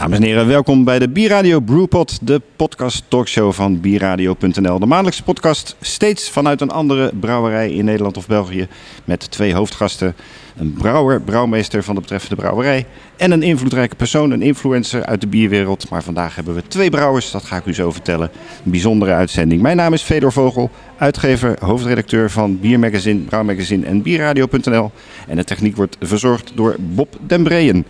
Dames en heren, welkom bij de Bierradio Brewpot, de podcast talkshow van bierradio.nl. De maandelijkse podcast steeds vanuit een andere brouwerij in Nederland of België met twee hoofdgasten. Een brouwer, brouwmeester van de betreffende brouwerij en een invloedrijke persoon, een influencer uit de bierwereld. Maar vandaag hebben we twee brouwers, dat ga ik u zo vertellen. Een bijzondere uitzending. Mijn naam is Fedor Vogel, uitgever, hoofdredacteur van Biermagazine, Brouwmagazine en Bierradio.nl. En de techniek wordt verzorgd door Bob den Breyen.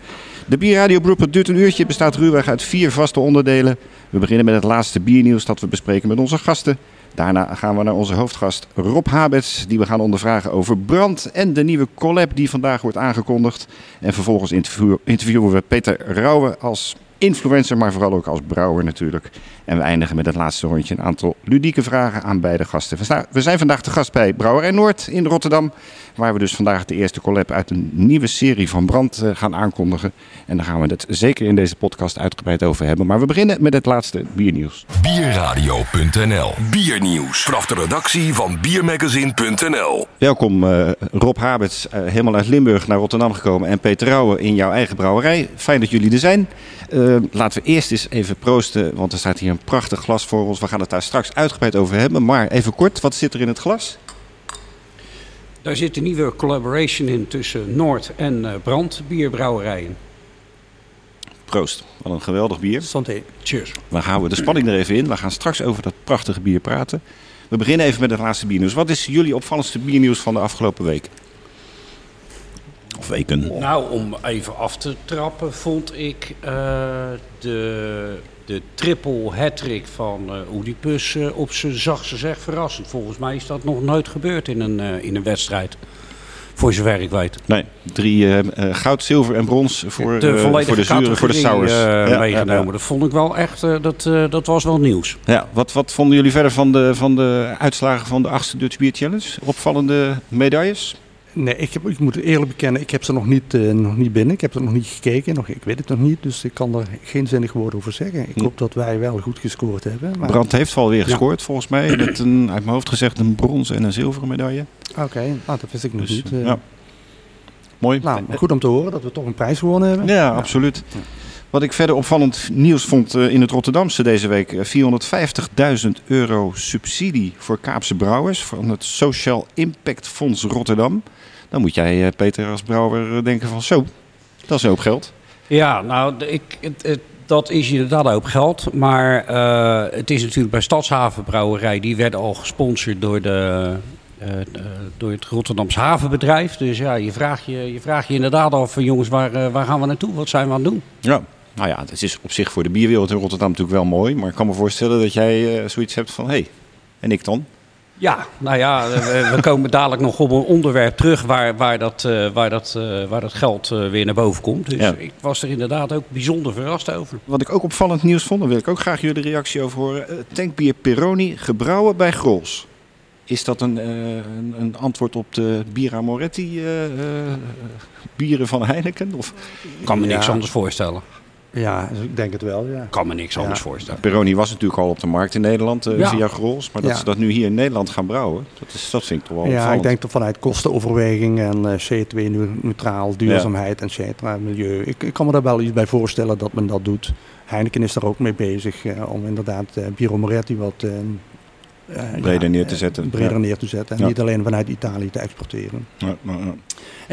De Bierradio Brewpot duurt een uurtje, bestaat ruwweg uit vier vaste onderdelen. We beginnen met het laatste biernieuws dat we bespreken met onze gasten. Daarna gaan we naar onze hoofdgast Rob Habets, die we gaan ondervragen over brand en de nieuwe collab die vandaag wordt aangekondigd. En vervolgens interview- interviewen we Peter Rauwe als influencer, maar vooral ook als brouwer natuurlijk. En we eindigen met het laatste rondje een aantal ludieke vragen aan beide gasten. We zijn vandaag te gast bij Brouwerij Noord in Rotterdam, waar we dus vandaag de eerste collab uit een nieuwe serie van brand eh, gaan aankondigen. En daar gaan we het zeker in deze podcast uitgebreid over hebben. Maar we beginnen met het laatste biernieuws. Bierradio.nl Biernieuws. Vanaf de redactie van Biermagazine.nl Welkom eh, Rob Habets, eh, helemaal uit Limburg naar Rotterdam gekomen. En Peter Rauwe in jouw eigen brouwerij. Fijn dat jullie er zijn. Eh, laten we eerst eens even proosten, want er staat hier een prachtig glas voor ons. We gaan het daar straks uitgebreid over hebben. Maar even kort, wat zit er in het glas? Daar zit een nieuwe collaboration in tussen Noord en eh, Brand bierbrouwerijen. Proost, wat een geweldig bier. Santé. Cheers. We houden de spanning er even in. We gaan straks over dat prachtige bier praten. We beginnen even met het laatste biernieuws. Wat is jullie opvallendste biernieuws van de afgelopen week? Of weken? Nou, om even af te trappen vond ik eh, de, de triple hat-trick van eh Oedipus eh, op zijn zachtste zeg verrassend. Volgens mij is dat nog nooit gebeurd in een, in een wedstrijd. Voor zover ik weet. Nee, drie goud, zilver en brons voor, de volledige voor de zuren, voor de sours. Ja, meegenomen. ja, Dat vond ik wel echt, dat, dat was wel nieuws. ja. Ja, wat, wat vonden jullie verder van de, van de uitslagen van de achtste Dutch Beer Challenge? Opvallende medailles? Nee, ik, heb, ik moet eerlijk bekennen, ik heb ze nog niet, eh, nog niet binnen. Ik heb er nog niet gekeken, nog, ik weet het nog niet. Dus ik kan er geen zinnig woord over zeggen. Ik hoop dat wij wel goed gescoord hebben. Maar, Brand heeft alweer gescoord volgens mij. Met een, uit mijn hoofd gezegd een brons en een zilveren medaille. Oké, nou, dat wist ik nog Dus, niet. eh. ja. Mooi. Nou, goed om te horen dat we toch een prijs gewonnen hebben. Ja, absoluut. Wat ik verder opvallend nieuws vond eh, in het Rotterdamse deze week. eh, 450.000 euro subsidie voor Kaapse brouwers van het Social Impact Fonds Rotterdam. Dan moet jij, eh, Peter, als brouwer eh, denken van zo, dat is een hoop geld. Ja, nou, ik, het, het- dat is inderdaad een hoop geld. Maar eh, het is natuurlijk bij Stadshavenbrouwerij, die werd al gesponsord door, de, door het Rotterdamse havenbedrijf. Dus ja, je vraagt je, je, vraagt je inderdaad af, van, jongens, waar, waar gaan we naartoe? Wat zijn we aan het doen? Ja. Nou ja, het is op zich voor de bierwereld in Rotterdam natuurlijk wel mooi. Maar ik kan me voorstellen dat jij zoiets hebt van, hé, hey, en ik dan? Ja, nou ja, we, we komen dadelijk nog op een onderwerp terug waar, waar, dat, eh, waar, dat, eh, waar dat geld eh, weer naar boven komt. Dus Ja. ik was er inderdaad ook bijzonder verrast over. Wat ik ook opvallend nieuws vond, daar wil ik ook graag jullie reactie over horen. Tankbier Peroni, gebrouwen bij Grols. Is dat een, eh, een, een antwoord op de Bira Moretti eh, eh, bieren van Heineken? Of Ik kan me niks Ja. anders voorstellen. Ja, dus ik denk het wel, ja. Ik kan me niks Ja. anders voorstellen. Peroni was natuurlijk al op de markt in Nederland eh, Ja. via Grols. Maar dat Ja. ze dat nu hier in Nederland gaan brouwen, dat, is, dat vind ik toch wel Ja, opvallend. ik denk dat vanuit kostenoverweging en eh, CO2-neutraal, duurzaamheid en cetera, milieu. Ik, ik kan me daar wel iets bij voorstellen dat men dat doet. Heineken is daar ook mee bezig eh, om inderdaad eh Biro Moretti wat Breder ja, neer te zetten. breder Ja. neer te zetten. En Ja. niet alleen vanuit Italië te exporteren. Ja, ja, ja.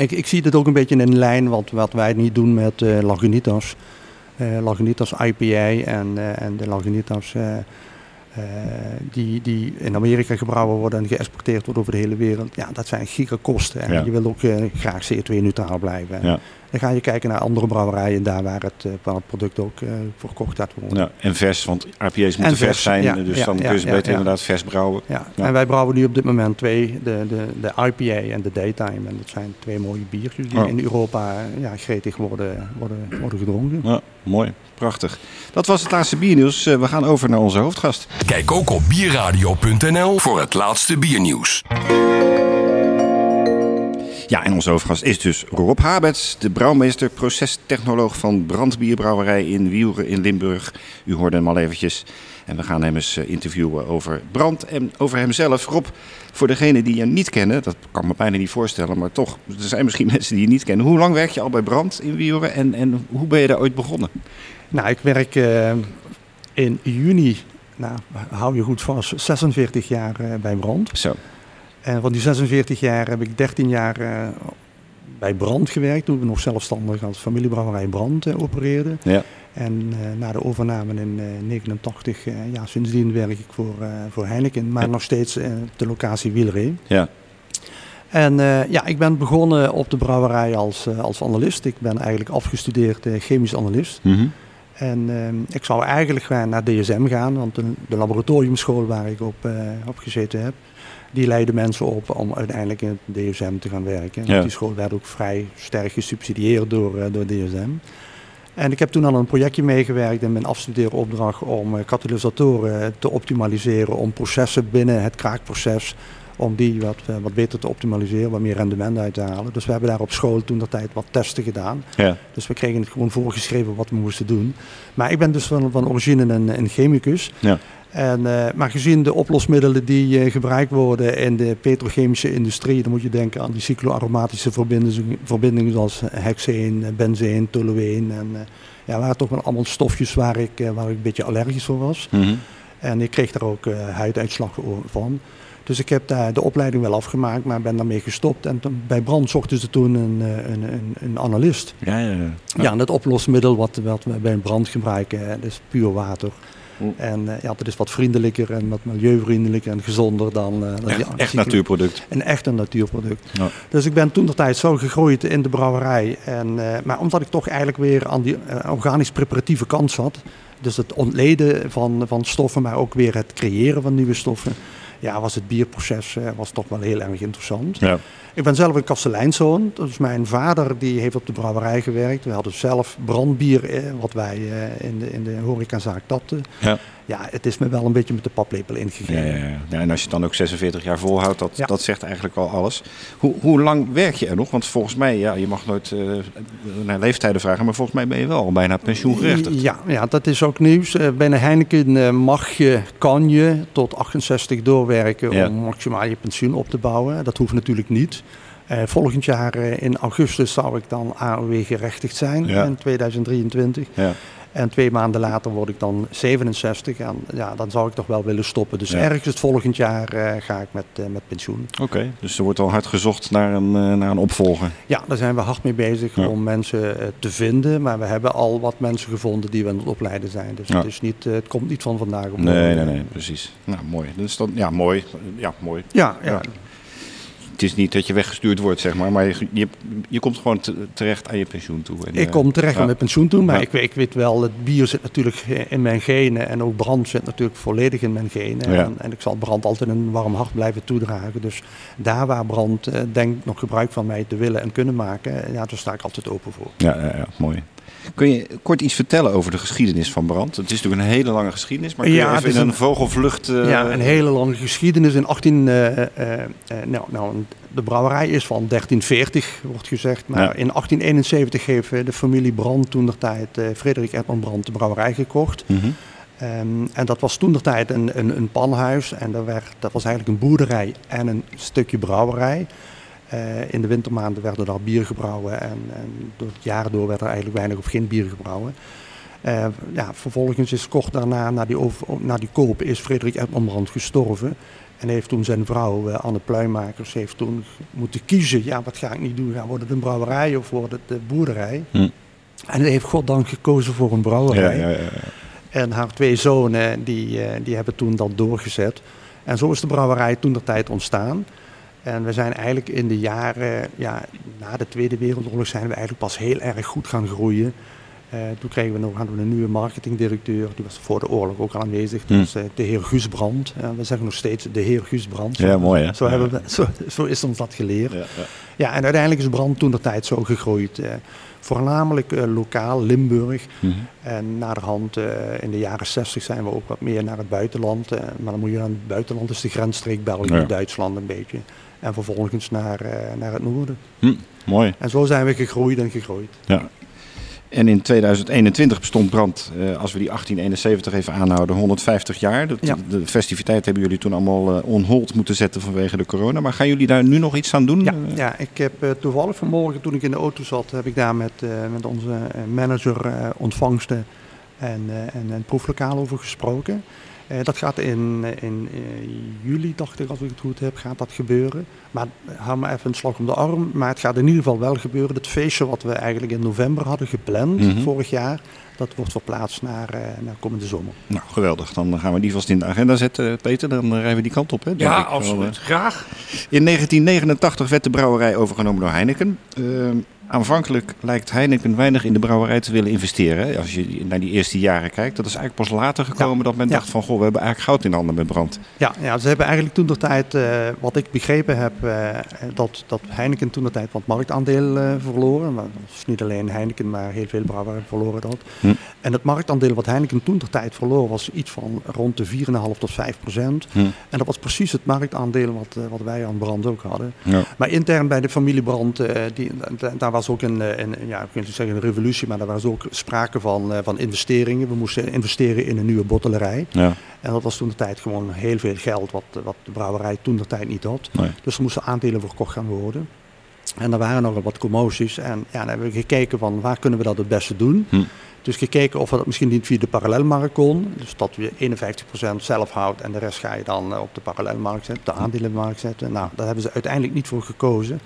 Ik, ik zie dit ook een beetje in lijn wat, wat wij niet doen met eh Lagunitas. Eh Lagunitas IPA en, eh, en de Lagunitas eh, die, die in Amerika gebrouwen worden en geëxporteerd worden over de hele wereld. Ja, dat zijn gigakosten. En Ja. je wil ook graag CO2-neutraal blijven. Ja. Dan ga je kijken naar andere brouwerijen daar waar het, eh, waar het product ook eh, verkocht gaat worden. Ja, en vers, want IPA's moeten En vers, vers, zijn. ja, dus ja, dan ja, kun je ze ja, beter ja. inderdaad vers brouwen. Ja. Ja. en wij brouwen nu op dit moment twee, de, de, de IPA en de Daytime. En dat zijn twee mooie biertjes die in Europa ja, gretig worden, worden, worden gedronken. Ja, mooi, prachtig. Dat was het laatste biernieuws. Eh, we gaan over naar onze hoofdgast. Kijk ook op bierradio.nl voor het laatste biernieuws. Ja, en onze hoofdgast is dus Rob Habets, de brouwmeester, procestechnoloog van Brandbierbrouwerij in Wielren in Limburg. U hoorde hem al eventjes. En we gaan hem eens eh, interviewen over brand en over hemzelf. Rob, voor degenen die je niet kennen, dat kan ik me bijna niet voorstellen, maar toch, er zijn misschien mensen die je niet kennen. Hoe lang werk je al bij Brand in Wielren en, en hoe ben je daar ooit begonnen? Nou, ik werk uh, in juni, nou, hou je goed vast, 46 jaar uh, bij Brand. Zo. En van die 46 jaar heb ik 13 jaar uh, bij Brand gewerkt, toen we nog zelfstandig als familiebrouwerij Brand opereerden. Ja. En na de overname in 1989, ja, sindsdien werk ik voor, voor Heineken, maar ja. nog steeds op de locatie Wieleré. Ja. En uh, ja, ik ben begonnen op de brouwerij als, uh, als analist. Ik ben eigenlijk afgestudeerd uh, chemisch analist. Mm -hmm. En ik zou eigenlijk naar DSM gaan, want de, de laboratoriumschool waar ik op, op gezeten heb, die leidde mensen op om uiteindelijk in het DSM te gaan werken. Ja. Die school werd ook vrij sterk gesubsidieerd door, door DSM. En ik heb toen al een projectje meegewerkt in mijn afstudeeropdracht om katalysatoren te optimaliseren, om processen binnen het kraakproces om die wat, wat beter te optimaliseren, wat meer rendement uit te halen. Dus we hebben daar op school toen de tijd wat testen gedaan. Ja. Dus we kregen het gewoon voorgeschreven wat we moesten doen. Maar ik ben dus van, van origine een, een chemicus. Ja. En, uh, maar gezien de oplosmiddelen die uh, gebruikt worden in de petrochemische industrie, dan moet je denken aan die cycloaromatische verbindingen, verbindingen zoals hexeen, benzeen, tolueen. En ja, waren toch wel allemaal stofjes waar ik, waar ik een beetje allergisch voor was. Mm -hmm. En ik kreeg daar ook huiduitslag van. Dus ik heb daar de opleiding wel afgemaakt, maar ben daarmee gestopt. En bij brand zochten ze toen een, een, een, een analist. Ja, ja, ja. ja, en het oplosmiddel wat, wat we bij een brand gebruiken, dat is puur water. En uh, ja, dat is wat vriendelijker en wat milieuvriendelijker en gezonder dan... Uh, dan echt, die echt natuurproduct. Een echt een natuurproduct. Ja. Dus ik ben toen de tijd zo gegroeid in de brouwerij. En, uh, maar omdat ik toch eigenlijk weer aan die organisch preparatieve kant zat... dus het ontleden van, van stoffen, maar ook weer het creëren van nieuwe stoffen ja, was het bierproces was toch wel heel erg interessant. Ja. Ik ben zelf een kastelijnszoon. Dus mijn vader die heeft op de brouwerij gewerkt. We hadden zelf brandbier, eh, wat wij eh, in, de, in de horecazaak tapten. Ja. Ja, het is me wel een beetje met de paplepel ingegeven. Ja, ja, en als je het dan ook 46 jaar volhoudt, dat, dat zegt eigenlijk al alles. Hoe, hoe lang werk je er nog? Want volgens mij, ja, je mag nooit eh, naar leeftijden vragen, maar volgens mij ben je wel al bijna pensioengerechtigd. Ja, ja, dat is ook nieuws. Eh, Binnen Heineken eh, mag je, kan je tot 68 doorwerken om maximaal je pensioen op te bouwen. Dat hoeft natuurlijk niet. Volgend jaar in augustus zou ik dan AOW gerechtigd zijn Ja. in 2023. Ja. En twee maanden later word ik dan 67 en ja, dan zou ik toch wel willen stoppen. Dus Ja. ergens het volgend jaar eh, ga ik met, eh, met pensioen. Oké, dus er wordt al hard gezocht naar een, eh, naar een opvolger. Ja, daar zijn we hard mee bezig Ja. om mensen te vinden. Maar we hebben al wat mensen gevonden die we aan het opleiden zijn. Dus Ja. het, is niet, het komt niet van vandaag op Nee, morgen. nee, nee, precies. Nou, mooi. Dus dan, ja, mooi. Ja, mooi. Ja, ja. Het is niet dat je weggestuurd wordt, zeg maar, maar je, je, je komt gewoon te- terecht aan je pensioen toe. En, Ik eh, kom terecht ja. aan mijn pensioen toe, maar Ja. ik, weet- ik weet wel, het bier zit natuurlijk in mijn genen en ook brand zit natuurlijk volledig in mijn genen. Ja. En, en ik zal brand altijd een warm hart blijven toedragen. Dus daar waar brand eh, denkt nog gebruik van mij te willen en kunnen maken, eh, ja, daar sta ik altijd open voor. Ja, ja, ja, mooi. Kun je kort iets vertellen over de geschiedenis van brand? Het is natuurlijk een hele lange geschiedenis, maar kun je Ja, het even is in een, een- vogelvlucht... eh, ja, een hele lange geschiedenis. In 18, eh, eh, nou, nou, de brouwerij is van 1340, wordt gezegd. Maar Ja. in 1871 heeft de familie Brand toen de tijd, Frederik Edmond Brand, de brouwerij gekocht. mhm. Ehm, en dat was toen de tijd een, een, een panhuis. En dat, werd, dat was eigenlijk een boerderij en een stukje brouwerij. Eh, in de wintermaanden werden daar bier gebrouwen. En, en door het jaar door werd er eigenlijk weinig of geen bier gebrouwen. Eh, ja, vervolgens is kort daarna, na die, over, na die koop, is Frederik Edmond Brand gestorven. En heeft toen zijn vrouw, eh, Anne Pluimakers, heeft toen moeten kiezen. Ja, wat ga ik niet doen? Gaan wordt het een brouwerij of wordt het de boerderij? Hm. En hij heeft goddank gekozen voor een ja, brouwerij. ja, ja, ja. En haar twee zonen, die, die hebben toen dat doorgezet. En zo is de brouwerij toen de tijd ontstaan. En we zijn eigenlijk in de jaren, ja, na de Tweede Wereldoorlog zijn we eigenlijk pas heel erg goed gaan groeien. Eh, toen kregen we nog, hadden we een nieuwe marketingdirecteur, die was voor de oorlog ook al aanwezig. Hmm. Eh, de heer Guus Brandt. Eh, we zeggen nog steeds de heer Guus Brandt. Ja, mooi hè? Zo, hebben we, zo, zo is ons dat geleerd. Ja, Ja, ja. en uiteindelijk is Brand toen de tijd zo gegroeid. voornamelijk lokaal, Limburg. Mhm. En naderhand, in de jaren 60 zijn we ook wat meer naar het buitenland. maar dan moet je aan het buitenland, is de grensstreek België. Duitsland een beetje. En vervolgens naar, eh, naar het noorden. Hm, mooi. En zo zijn we gegroeid en gegroeid. Ja. En in 2021 bestond Brand, eh, als we die 1871 even aanhouden, 150 jaar. Ja. De festiviteit hebben jullie toen allemaal eh, on hold moeten zetten vanwege de corona. Maar gaan jullie daar nu nog iets aan doen? Ja, ja ik heb toevallig vanmorgen toen ik in de auto zat, heb ik daar met, met onze manager ontvangsten en, en het proeflokaal over gesproken. Eh, dat gaat in, eh, in eh, juli, dacht ik, als ik het goed heb, gaat dat gebeuren. Maar hou me even een slag om de arm. Maar het gaat in ieder geval wel gebeuren. Het feestje wat we eigenlijk in november hadden gepland, Mhm. vorig jaar, dat wordt verplaatst naar, eh, naar komende zomer. Nou, geweldig. Dan gaan we die vast in de agenda zetten, Peter. Dan rijden we die kant op. Hè, Ja, absoluut. Graag. In 1989 werd de brouwerij overgenomen door Heineken. Eh, aanvankelijk lijkt Heineken weinig in de brouwerij te willen investeren. Als je naar die eerste jaren kijkt. Dat is eigenlijk pas later gekomen dat men Ja. dacht van... Goh, we hebben eigenlijk goud in handen met brand. Ja, ja, ze hebben eigenlijk toen de tijd, eh, wat ik begrepen heb, eh, dat, dat Heineken toen de tijd wat marktaandeel eh, verloren. Maar dat is niet alleen Heineken, maar heel veel brouwerijen verloren dat. Hm. En het marktaandeel wat Heineken toen de tijd verloor was iets van rond de 4,5 tot 5 procent. Hm. En dat was precies het marktaandeel wat, wat wij aan Brand ook hadden. Ja. Maar intern bij de familie Brand, die, da- daar was ook een, eh, een, ja, wil niet zeggen een revolutie, maar daar was ook sprake van, eh, van investeringen. We moesten investeren in een nieuwe bottelerij. Ja. En dat was toen de tijd gewoon heel veel geld wat, wat de brouwerij toen de tijd niet had. Nee. Dus er moesten aandelen verkocht gaan worden. En er waren nogal wat commoties. En ja, dan hebben we gekeken van waar kunnen we dat het beste doen. Hm. Dus gekeken of we dat misschien niet via de parallelmarkt kon. Dus dat je 51% zelf houdt en de rest ga je dan eh, op de parallelmarkt zetten, de aandelenmarkt zetten. Nou, daar hebben ze uiteindelijk niet voor gekozen.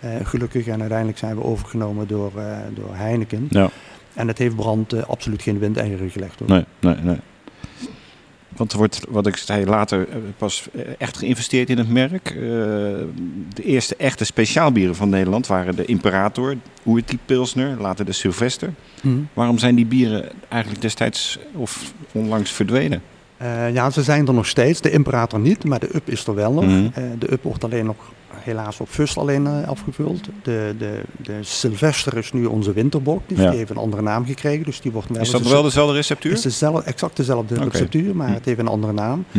Eh, gelukkig en uiteindelijk zijn we overgenomen door, eh, door Heineken. Ja. En het heeft Brand eh, absoluut geen windeieren gelegd. Hoor. Nee, nee, nee. Want er wordt, wat ik zei, later pas echt geïnvesteerd in het merk. De eerste echte speciaalbieren van Nederland waren de Imperator, Oerti Pilsner, later de Sylvester. Mhm. Waarom zijn die bieren eigenlijk destijds of onlangs verdwenen? Ja, ze zijn er nog steeds. De Imperator niet, maar de Up is er wel nog. Mhm. De Up wordt alleen nog helaas op Fust alleen eh, afgevuld. De, de, de Sylvester is nu onze winterbok. Dus Ja. die heeft een andere naam gekregen. Dus die wordt wel Is dat wel dezelfde receptuur? is dezelfde, exact dezelfde receptuur, maar Hm. het heeft een andere naam. Hm.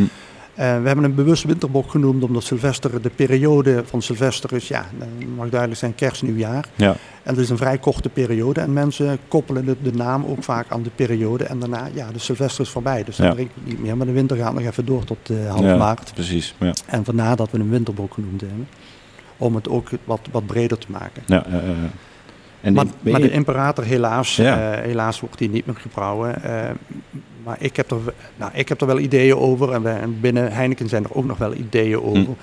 Eh, we hebben een bewust winterbok genoemd omdat Sylvester, de periode van Sylvester is, ja, dat mag duidelijk zijn, kerst, nieuwjaar. Ja. En het is een vrij korte periode en mensen koppelen de, de naam ook vaak aan de periode. En daarna, ja, de Sylvester is voorbij, dus dan Ja. drinken we niet meer. Maar de winter gaat nog even door tot eh, half Ja, maart. Precies. Ja. En vandaar dat we een winterbok genoemd hebben. Om het ook wat, wat breder te maken. Ja, en Maar, de Imperator, helaas, Ja. eh, helaas wordt die niet meer gebrouwen. Eh, maar ik heb, er, nou, ik heb er wel ideeën over. En, binnen Heineken zijn er ook nog wel ideeën Hm. over.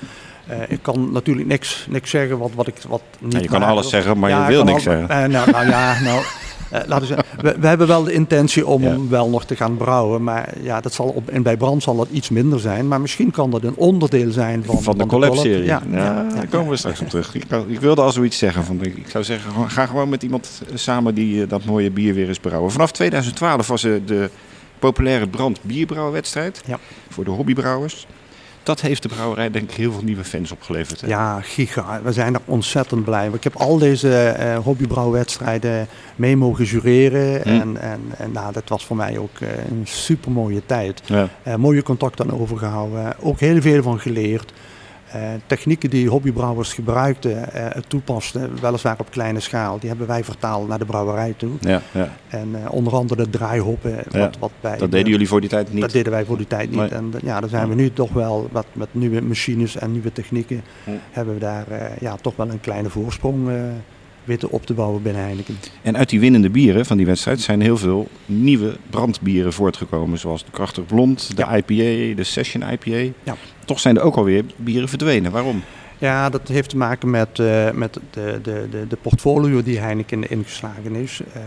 Eh, ik kan natuurlijk niks, niks zeggen wat, wat ik wat niet Ja, je kan alles zeggen, maar je wil niks al- zeggen. nou, nou ja, nou, eh, laten we zeggen, we, we hebben wel de intentie om Ja. hem wel nog te gaan brouwen. Maar ja, dat zal op, en bij brand zal dat iets minder zijn. Maar misschien kan dat een onderdeel zijn van, van de collab. collab-serie. Ja, Ja, ja, ja, daar komen we straks op terug. Ik, ik wilde al zoiets zeggen. Van, ik zou zeggen, ga gewoon met iemand eh, samen die eh, dat mooie bier weer eens brouwen. Vanaf 2012 was er de populaire brand bierbrouwwedstrijd voor de hobbybrouwers. Dat heeft de brouwerij denk ik heel veel nieuwe fans opgeleverd. Hè? Ja, giga. We zijn er ontzettend blij. Ik heb al deze eh hobbybrouwwedstrijden mee mogen jureren. Hm. En, en, en nou, dat was voor mij ook eh, een super mooie tijd. Ja. Eh, mooie contacten aan overgehouden. Ook heel veel van geleerd. Eh, technieken die hobbybrouwers gebruikten, eh, toepasten, weliswaar op kleine schaal, die hebben wij vertaald naar de brouwerij toe. Ja, ja. En eh, onder andere de draaihoppen. Wat, wat bij Dat deden jullie voor die tijd niet. dat deden wij voor die tijd niet. Nee. En ja, daar zijn we nu toch wel wat met nieuwe machines en nieuwe technieken. Hm. Hebben we daar ja, toch wel een kleine voorsprong weten op te bouwen binnen Heineken. En uit die winnende bieren van die wedstrijd zijn heel veel nieuwe brandbieren voortgekomen. Zoals de Krachtig Blond, de Ja. IPA, de Session IPA. Ja. Toch zijn er ook alweer bieren verdwenen. Waarom? Ja, dat heeft te maken met, eh, met de, de, de, de portfolio die Heineken ingeslagen is. Eh,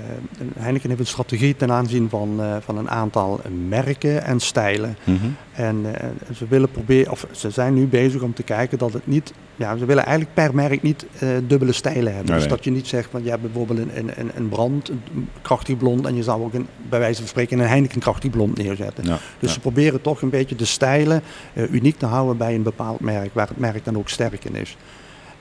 Heineken heeft een strategie ten aanzien van, eh, van een aantal merken en stijlen. Mhm. En uh, ze willen proberen, of ze zijn nu bezig om te kijken dat het niet, ja, ze willen eigenlijk per merk niet uh, dubbele stijlen hebben. Nee, dus nee. dat je niet zegt, want je hebt bijvoorbeeld een, een, een, brand, een krachtig blond, en je zou ook een, bij wijze van spreken een Heineken krachtig blond neerzetten. Ja, Dus ja. ze proberen toch een beetje de stijlen uh, uniek te houden bij een bepaald merk, waar het merk dan ook sterk in is.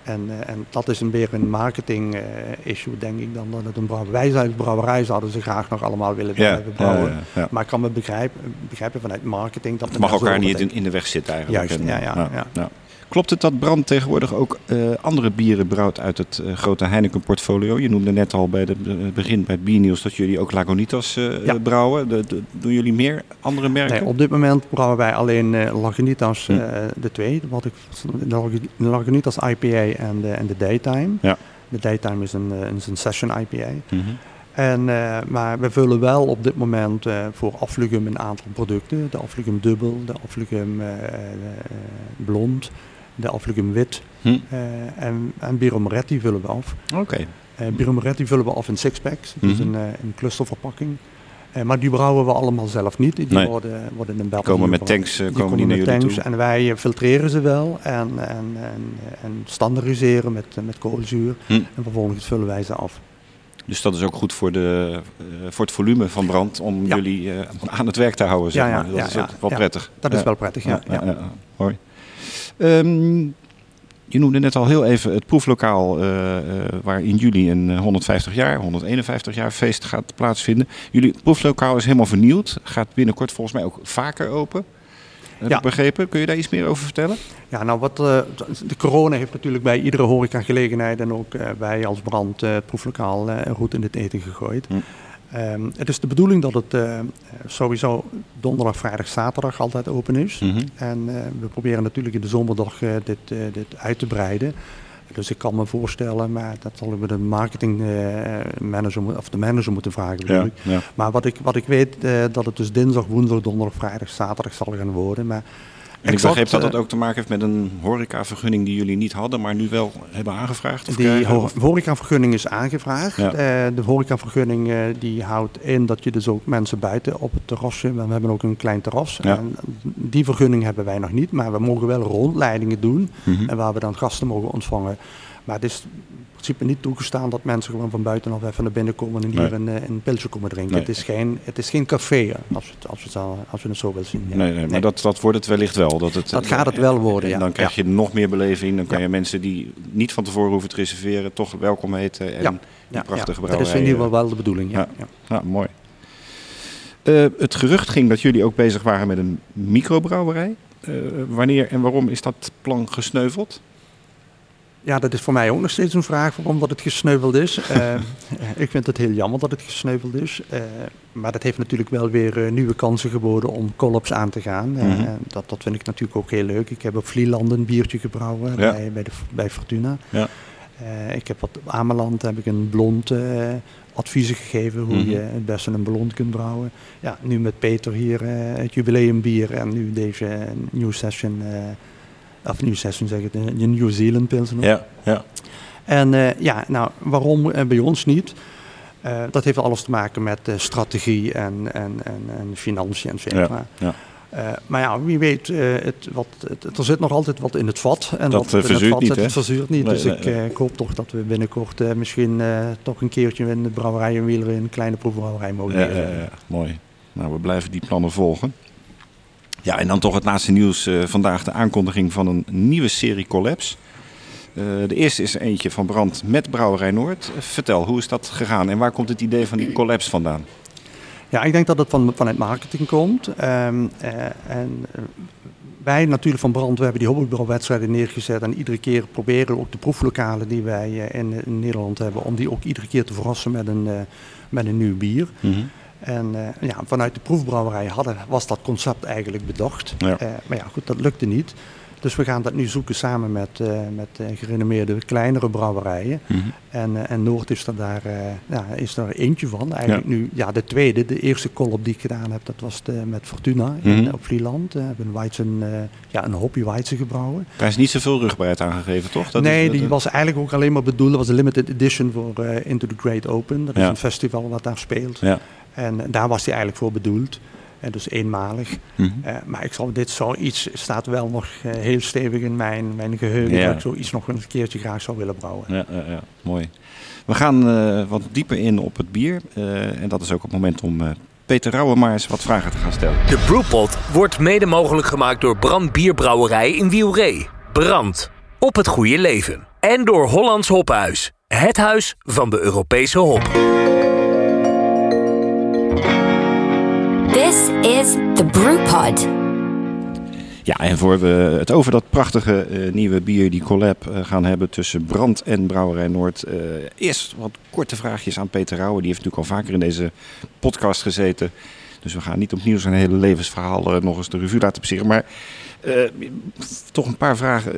En, uh, en dat is een weer een marketing uh, issue, denk ik, dan dat het een brouwerij Wij brouwerij zouden ze graag nog allemaal willen Ja, blijven brouwen. ja, ja, ja. Maar ik kan me begrijpen, begrijpen vanuit marketing dat Het mag elkaar niet in, in de weg zitten eigenlijk. Juist, En, ja, ja. Klopt het dat Brand tegenwoordig ook eh, andere bieren brouwt uit het eh, grote Heineken portfolio? Je noemde net al bij het begin bij het biernieuws dat jullie ook Lagunitas eh, Ja. brouwen. De, de- doen jullie meer andere merken? Nee, op dit moment brouwen wij alleen eh Lagunitas, Hm. eh, de twee. Wat ik, de Lag- de Lagunitas IPA en de, en de Daytime. Ja. De Daytime is een, eh, is een session IPA. Mhm. En, eh, maar we vullen wel op dit moment eh, voor Aflugum een aantal producten. De Aflugum Dubbel, de Aflugum eh, eh, Blond, de Aflugum Wit Hm. eh, en, en Biro Moretti vullen we af. Oké. Eh Biro Moretti vullen we af in sixpacks, dus Mhm. een, eh, een clusterverpakking. Maar die brouwen we allemaal zelf niet. Die Nee. worden, worden in België Komen met tanks, Die komen die met tanks toe? en wij filtreren ze wel en, en, en, en standaardiseren met, met koolzuur. Hm. En vervolgens vullen wij ze af. Dus dat is ook goed voor, de, voor het volume van Brand om Ja. jullie aan het werk te houden. Zeg Ja, ja, maar. Dat is wel prettig. Dat is wel prettig, ja. ja. Ehm, je noemde net al heel even het proeflokaal eh, eh, waar in juli een eh, 150 jaar, 151 jaar feest gaat plaatsvinden. Jullie proeflokaal is helemaal vernieuwd. Gaat binnenkort volgens mij ook vaker open. Heb Ja. ik begrepen. Kun je daar iets meer over vertellen? Ja, nou wat eh, de corona heeft natuurlijk bij iedere horecagelegenheid en ook eh, wij als brand eh, het proeflokaal eh, roet in het eten gegooid. Hm. Ehm, het is de bedoeling dat het eh, sowieso donderdag, vrijdag, zaterdag altijd open is. Mhm. En eh, we proberen natuurlijk in de zomerdag eh, dit, eh, dit uit te breiden. Dus ik kan me voorstellen, maar dat zal ik met de marketing eh, manager, of de manager moeten vragen. Ja, ja. Maar wat ik, wat ik weet, eh, dat het dus dinsdag, woensdag, donderdag, vrijdag, zaterdag zal gaan worden. Maar En ik begreep dat eh, dat ook te maken heeft met een horecavergunning die jullie niet hadden, maar nu wel hebben aangevraagd. Of Die krijgen, of- horecavergunning is aangevraagd. Ja. Eh, de horecavergunning eh, die houdt in dat je dus ook mensen buiten op het terrasje, we hebben ook een klein terras. Ja. En die vergunning hebben wij nog niet, maar we mogen wel rondleidingen doen Mhm. en waar we dan gasten mogen ontvangen. Maar het is in principe niet toegestaan dat mensen gewoon van buitenaf even naar binnen komen en hier Nee. een, eh, een pilsje komen drinken. Nee. Het, is geen, het is geen café, hè, als we het, als we het, zo- als we het zo willen zien. ja. Nee, nee, maar Dat, dat wordt het wellicht wel. Dat, het, Dat gaat het wel worden, En ja. dan krijg je nog meer beleving. Dan kan je mensen die niet van tevoren hoeven te reserveren, toch welkom heten. En Ja. prachtige ja, dat is in ieder geval wel de bedoeling. Ja. Ja. Ja. Ja, mooi. Eh, het gerucht ging dat jullie ook bezig waren met een microbrouwerij. Eh, wanneer en waarom is dat plan gesneuveld? Ja, dat is voor mij ook nog steeds een vraag waarom dat het gesneuveld is. Eh, ik vind het heel jammer dat het gesneuveld is. Eh, maar dat heeft natuurlijk wel weer eh, nieuwe kansen geboden om collabs aan te gaan. Mhm. dat, dat vind ik natuurlijk ook heel leuk. Ik heb op Vlieland een biertje gebrouwen Ja. bij, bij, de, bij Fortuna. Ja. Ik heb wat op Ameland heb ik een blond adviezen gegeven hoe Mhm. je het beste een blond kunt brouwen. Ja, nu met Peter hier het jubileumbier en nu deze New Session, of New Session zeg ik, de New Zealand Pilsner. Ja, ja. En eh, ja, nou, waarom eh, bij ons niet? Eh, dat heeft alles te maken met eh, strategie en, en, en, en financiën, et cetera. ja. Eh, maar ja, wie weet, eh, het, wat, het, er zit nog altijd wat in het vat. En Dat, wat eh, in het vat niet, zit, het verzuurt niet. Nee, dus nee, ik, nee. eh, ik hoop toch dat we binnenkort eh, misschien eh, toch een keertje in de brouwerij in Wieleren een kleine proefbrouwerij mogen Ja, ja, ja, mooi. Nou, we blijven die plannen volgen. Ja, en dan toch het laatste nieuws. eh, vandaag de aankondiging van een nieuwe serie collabs. Eh, de eerste is eentje van Brand met Brouwerij Noord. Eh, vertel, hoe is dat gegaan en waar komt het idee van die collabs vandaan? Ja, ik denk dat het van, vanuit marketing komt. Ehm, eh, en wij natuurlijk van Brand, we hebben die hobbybrouwwedstrijden neergezet. En iedere keer proberen we ook de proeflokalen die wij eh, in, in Nederland hebben, om die ook iedere keer te verrassen met een, eh, met een nieuw bier. En eh, ja, vanuit de proefbrouwerij hadden, was dat concept eigenlijk bedacht. Ja. Eh, maar ja, goed, dat lukte niet. Dus we gaan dat nu zoeken samen met, eh, met gerenommeerde kleinere brouwerijen. Mhm. En, en Noord is er daar ja, is er eentje van. Eigenlijk nu, ja, de tweede, de eerste collab die ik gedaan heb, dat was de, met Fortuna in, Mhm. op Vlieland. We hebben een, Weizen, ja, een Weizen gebrouwen. Daar is niet zoveel rugbaarheid aangegeven, toch? Dat nee, is- die was eigenlijk ook alleen maar bedoeld. Dat was een limited edition voor Into the Great Open. Dat is Ja. een festival wat daar speelt. Ja. En daar was die eigenlijk voor bedoeld. En dus eenmalig. Mhm. Eh, maar ik zal dit zoiets staat wel nog eh, heel stevig in mijn, mijn geheugen. Ja. Dat ik zoiets nog een keertje graag zou willen brouwen. Ja, ja, ja, mooi. We gaan eh, wat dieper in op het bier. eh, en dat is ook het moment om eh, Peter Rauwe maar eens wat vragen te gaan stellen. De Brewpot wordt mede mogelijk gemaakt door Brand Bierbrouwerij in Wielree. Brand. Op het goede leven. En door Hollands Hophuis. Het huis van de Europese hop. Is the Brewpod. Ja, en voor we het over dat prachtige eh, nieuwe bier, die collab, eh, gaan hebben tussen Brand en Brouwerij Noord. eh, eerst wat korte vraagjes aan Peter Rauwe. Die heeft natuurlijk al vaker in deze podcast gezeten. Dus we gaan niet opnieuw zijn hele levensverhaal nog eens de revue laten passeren. Maar toch een paar vragen.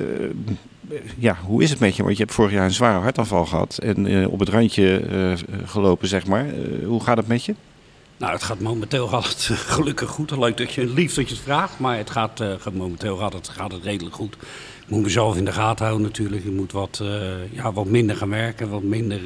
ja, hoe is het met je? Want je hebt vorig jaar een zware hartaanval gehad en op het randje gelopen, zeg maar. Hoe gaat het met je? Nou, het gaat momenteel gaat het eh, gelukkig goed. Leuk dat je lief dat je het vraagt, maar het gaat, eh, momenteel gaat het, gaat het redelijk goed. Ik moet mezelf in de gaten houden natuurlijk. Je moet wat, eh, ja, wat minder gaan werken, wat minder,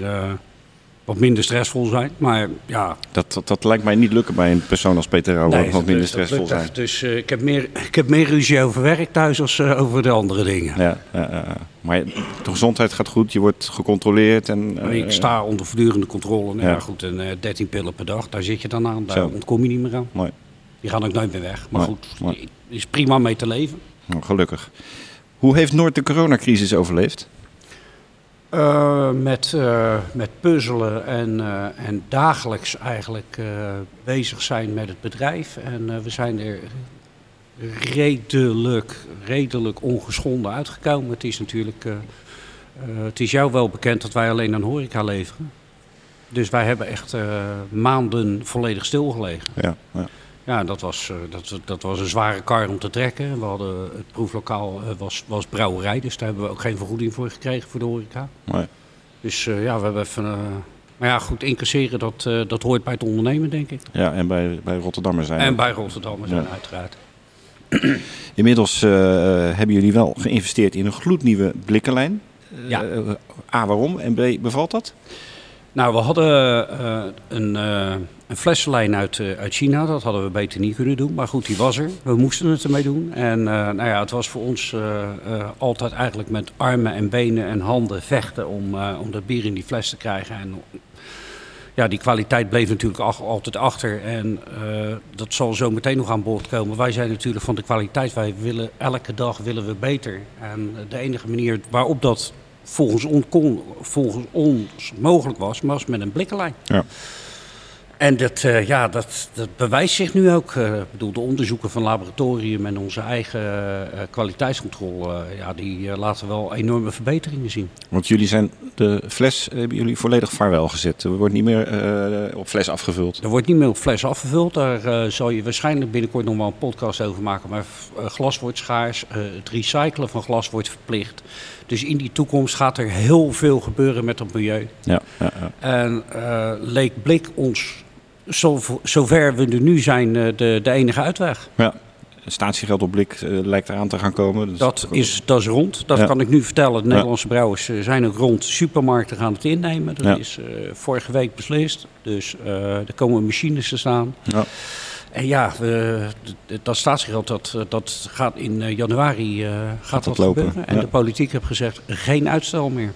wat minder stressvol zijn. Maar ja, Dat, dat, dat lijkt mij niet lukken bij een persoon als Peter Rauwe. nee, wat minder stressvol lukt zijn. Dus eh, ik, heb meer, ik heb meer ruzie over werk thuis als eh, over de andere dingen. Ja, ja, ja, ja. maar de gezondheid gaat goed, je wordt gecontroleerd. En, eh, ik sta onder voortdurende controle. Nou, Ja. ja. goed, en eh 13 pillen per dag, daar zit je dan aan. Daar Zo. ontkom je niet meer aan. Mooi, Die gaan ook nooit meer weg. Maar goed, is prima mee te leven. nou, gelukkig. Hoe heeft Noord de coronacrisis overleefd? Eh, met, eh, met puzzelen en, eh, en dagelijks eigenlijk bezig zijn met het bedrijf. En we zijn er redelijk, redelijk ongeschonden uitgekomen. Het is natuurlijk, het is jou wel bekend dat wij alleen aan horeca leveren. Dus wij hebben echt maanden volledig stilgelegen. Ja, ja. Ja, dat was, eh, dat, dat was een zware kar om te trekken. We hadden, het proeflokaal eh, was, was brouwerij, dus daar hebben we ook geen vergoeding voor gekregen voor de horeca. Mooi. Dus eh, ja, we hebben even... maar ja, goed, incasseren, dat, dat hoort bij het ondernemen, denk ik. ja en bij, bij Rotterdammer zijn. En bij Rotterdam zijn Ja. uiteraard. Inmiddels hebben jullie wel geïnvesteerd in een gloednieuwe blikkenlijn. Ja. A, waarom? En B, bevalt dat? Nou, we hadden eh, een, eh, een flessenlijn uit, eh, uit China. Dat hadden we beter niet kunnen doen. Maar goed, die was er. We moesten het ermee doen. En nou ja, het was voor ons altijd eigenlijk met armen en benen en handen vechten om, om dat bier in die fles te krijgen. En ja, die kwaliteit bleef natuurlijk altijd achter. En dat zal zo meteen nog aan boord komen. Wij zijn natuurlijk van de kwaliteit. Wij willen elke dag willen we beter. En de enige manier waarop dat volgens, on, kon, volgens ons mogelijk was, was met een blikkenlijn. Ja. En dat, eh, ja, dat, dat bewijst zich nu ook. Eh, ik bedoel, de onderzoeken van laboratorium en onze eigen eh, kwaliteitscontrole, ja, die laten wel enorme verbeteringen zien. Want jullie zijn de fles hebben jullie volledig vaarwel gezet. Er wordt niet meer op fles afgevuld. Er wordt niet meer op fles afgevuld. Daar zal je waarschijnlijk binnenkort nog wel een podcast over maken. Maar glas wordt schaars. het recyclen van glas wordt verplicht. Dus in die toekomst gaat er heel veel gebeuren met het milieu. Ja, ja, ja. En eh, leek blik ons, zo, zover we er nu zijn, eh, de, de enige uitweg. ja. Statiegeld op blik eh, lijkt eraan te gaan komen. Dus- Dat is, dat is rond. Dat Ja. kan ik nu vertellen. De Nederlandse brouwers zijn ook rond. Supermarkten gaan het innemen. Dat is vorige week beslist. Dus er komen machines te staan. Ja. En ja, we, dat staatsgeld dat, eh, dat gaat in eh, januari eh, gaat dat dat lopen, gebeuren. En ja. de politiek heeft gezegd, geen uitstel meer.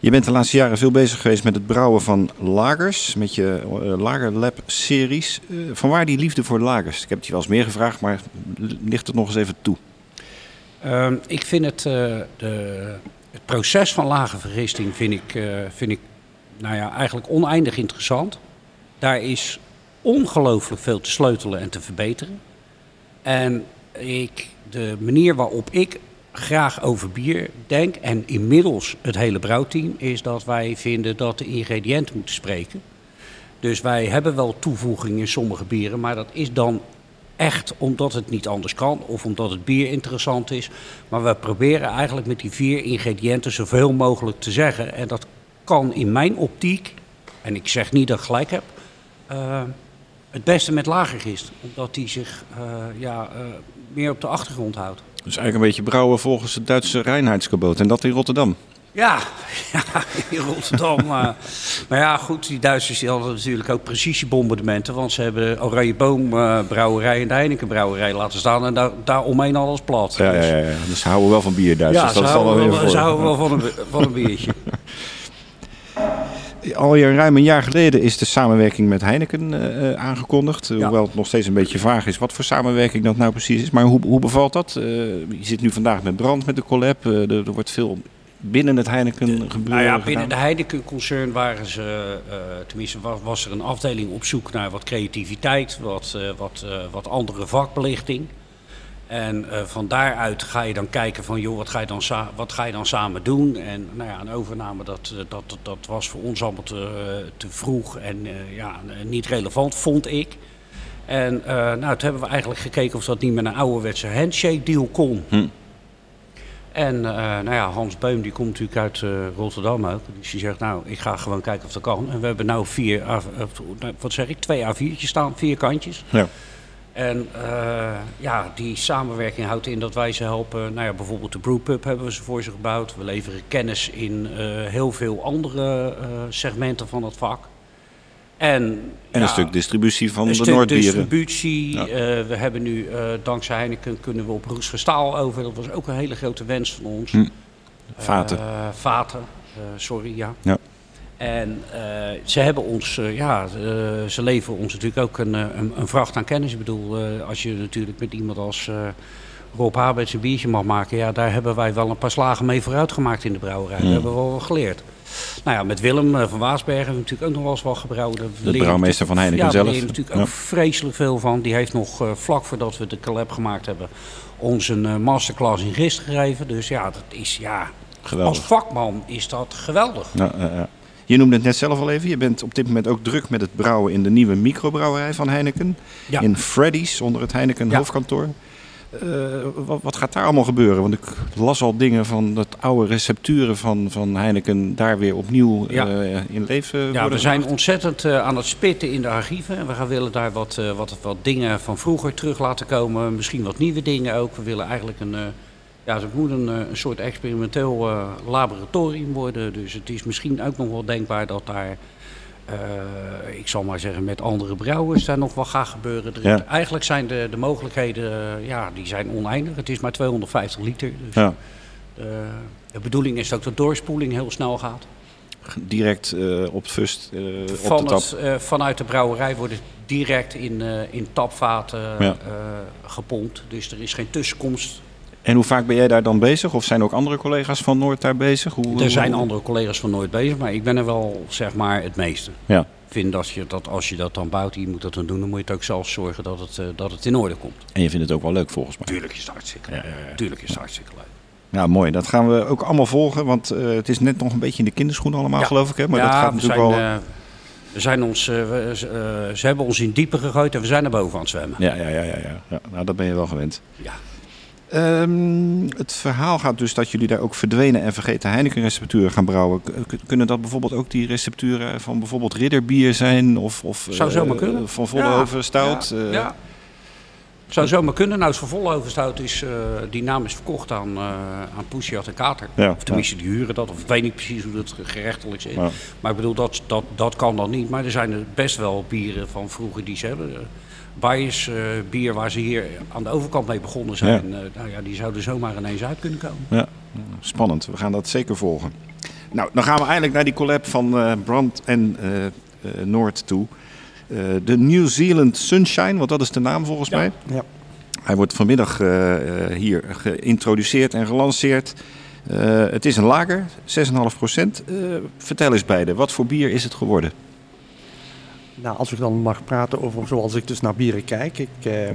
Je bent de laatste jaren veel bezig geweest met het brouwen van lagers. Met je Lager Lab series. Eh, van waar die liefde voor lagers? Ik heb het je wel eens meer gevraagd, maar ligt het nog eens even toe? Ehm, ik vind het, de, het proces van lage vergisting vind ik, vind ik nou ja, eigenlijk oneindig interessant. Daar is ongelooflijk veel te sleutelen en te verbeteren. En ik, de manier waarop ik graag over bier denk, en inmiddels het hele brouwteam, is dat wij vinden dat de ingrediënten moeten spreken. Dus wij hebben wel toevoegingen in sommige bieren, maar dat is dan echt omdat het niet anders kan of omdat het bier interessant is. Maar we proberen eigenlijk met die vier ingrediënten zoveel mogelijk te zeggen. En dat kan in mijn optiek, en ik zeg niet dat ik gelijk heb, eh, het beste met lagergist. Omdat die zich eh, ja, eh, meer op de achtergrond houdt. Dus eigenlijk een beetje brouwen volgens het Duitse reinheidsgebod. En dat in Rotterdam. Ja, ja in Rotterdam. uh, maar ja, goed, die Duitsers die hadden natuurlijk ook precisiebombardementen. Want ze hebben Oranje Boom uh, en de Heineken brouwerij laten staan. En daar, daar omheen alles plat. Ja, dus, ja, ja, dus ze houden wel van bier Duitsers. Ja, dat ze, is dan houden wel, ze houden wel van een, van een biertje. Al ruim een jaar geleden is de samenwerking met Heineken uh, aangekondigd. Ja. Hoewel het nog steeds een beetje vaag is wat voor samenwerking dat nou precies is. Maar hoe, hoe bevalt dat? Uh, je zit nu vandaag met Brand met de collab. Uh, er, er, wordt veel binnen het Heineken gebeuren. Nou ja, binnen de Heineken-concern waren ze, tenminste was, was, er een afdeling op zoek naar wat creativiteit, wat, wat, wat andere vakbelichting. En uh, van daaruit ga je dan kijken van, joh, wat ga je dan, wat ga je dan samen doen? En nou ja, een overname, dat, dat, dat was voor ons allemaal te, te vroeg en uh, ja, niet relevant, vond ik. En uh, nou, toen hebben we eigenlijk gekeken of dat niet met een ouderwetse handshake deal kon. Hm. En nou ja, Hans Beum, die komt natuurlijk uit Rotterdam ook. Dus die zegt, nou, ik ga gewoon kijken of dat kan. En we hebben nou vier, wat zeg ik, twee A4'tjes staan, vier kantjes. Ja. En uh, ja, die samenwerking houdt in dat wij ze helpen. Nou ja, bijvoorbeeld de Brewpub hebben we ze voor ze gebouwd. We leveren kennis in uh, heel veel andere uh, segmenten van het vak. En, en ja, een stuk distributie van een de stuk Noordbieren. distributie. Ja. we hebben nu, dankzij Heineken, kunnen we op Roesgestaal over. Dat was ook een hele grote wens van ons. Hm. Vaten. vaten, sorry, ja. ja. En uh, ze hebben ons, uh, ja, uh, ze leveren ons natuurlijk ook een, een, een vracht aan kennis. Ik bedoel, als je natuurlijk met iemand als Rob Haberts een biertje mag maken, ja, daar hebben wij wel een paar slagen mee vooruit gemaakt in de brouwerij. Mm. Dat hebben we wel geleerd. Nou ja, met Willem van Waasbergen hebben we natuurlijk ook nog wel eens wat gebrouwen. De brouwmeester van Heineken ja, zelf. Daar natuurlijk ook vreselijk veel van. Die heeft nog vlak voordat we de collab gemaakt hebben, ons een masterclass in gist gegeven. Dus ja, dat is ja, geweldig. als vakman is dat geweldig. Ja, ja. Je noemde het net zelf al even. Je bent op dit moment ook druk met het brouwen in de nieuwe microbrouwerij van Heineken. Ja. In Freddy's, onder het Heineken Ja. hoofdkantoor. Uh, wat, wat, gaat daar allemaal gebeuren? Want ik las al dingen van dat oude recepturen van, van Heineken daar weer opnieuw Ja. uh, in leven Ja, worden we zijn ontzettend uh, aan het spitten in de archieven. En we gaan willen daar wat, wat, wat dingen van vroeger terug laten komen. Misschien wat nieuwe dingen ook. We willen eigenlijk een... Ja, het moet een, een soort experimenteel uh, laboratorium worden. Dus het is misschien ook nog wel denkbaar dat daar, uh, ik zal maar zeggen, met andere brouwers daar nog wat gaat gebeuren. Er, Ja. Eigenlijk zijn de, de mogelijkheden, uh, ja, die zijn oneindig. Het is maar 250 liter. Dus Ja, de bedoeling is dat de doorspoeling heel snel gaat. direct op het fust, uh, op de tap. het, vanuit de brouwerij wordt het direct in, in tapvaten Ja. gepompt. Dus er is geen tussenkomst. En hoe vaak ben jij daar dan bezig? Of zijn ook andere collega's van Noord daar bezig? Hoe, Er zijn andere collega's van nooit bezig, maar ik ben er wel zeg maar het meeste. Ja, Ik vind dat, je dat als je dat dan bouwt, je moet dat dan doen, dan moet je het ook zelf zorgen dat het, eh, dat het in orde komt. en je vindt het ook wel leuk volgens mij. Tuurlijk is het hartstikke leuk. Tuurlijk is het hartstikke leuk. Ja, mooi. Dat gaan we ook allemaal volgen. Want eh, het is net nog een beetje in de kinderschoenen allemaal, Ja. geloof ik. Hè? Maar ja, dat gaat natuurlijk zijn, wel... eh, we zijn ons, eh, we- ze- eh, ze hebben ons in diepe gegooid en we zijn naar boven aan het zwemmen. Ja, ja, ja, ja, ja. ja. Nou, dat ben je wel gewend. Ja. Ehm, het verhaal gaat dus dat jullie daar ook verdwenen en vergeten Heineken-recepturen gaan brouwen. Kunnen dat bijvoorbeeld ook die recepturen van bijvoorbeeld Ridderbier zijn? Of, of Zou eh, zomaar kunnen. Van Vollenhoven Ja, Stout? Ja, eh, ja. Zou zomaar kunnen. Nou, van Vollenhoven is, eh, die naam is verkocht aan, eh aan Poesiat en Kater. Ja, of tenminste, die huren dat. Of ik weet niet precies hoe dat gerechtelijk. Ja. Maar ik bedoel, dat, dat, dat kan dan niet. Maar er zijn er best wel bieren van vroeger die ze hebben. Bayers eh, bier waar ze hier aan de overkant mee begonnen zijn. eh, nou ja, die zouden zomaar ineens uit kunnen komen. Ja, spannend. We gaan dat zeker volgen. Nou, dan gaan we eindelijk naar die collab van eh, Brand en Noord toe. Eh, de New Zealand Sunshine, want dat is de naam volgens Ja. mij. Ja. Hij wordt vanmiddag hier geïntroduceerd en gelanceerd. Eh, het is een lager, 6,5 procent. Eh, vertel eens beide, wat voor bier is het geworden? Nou, als ik dan mag praten over zoals ik dus naar bieren kijk. Ik, eh, eh,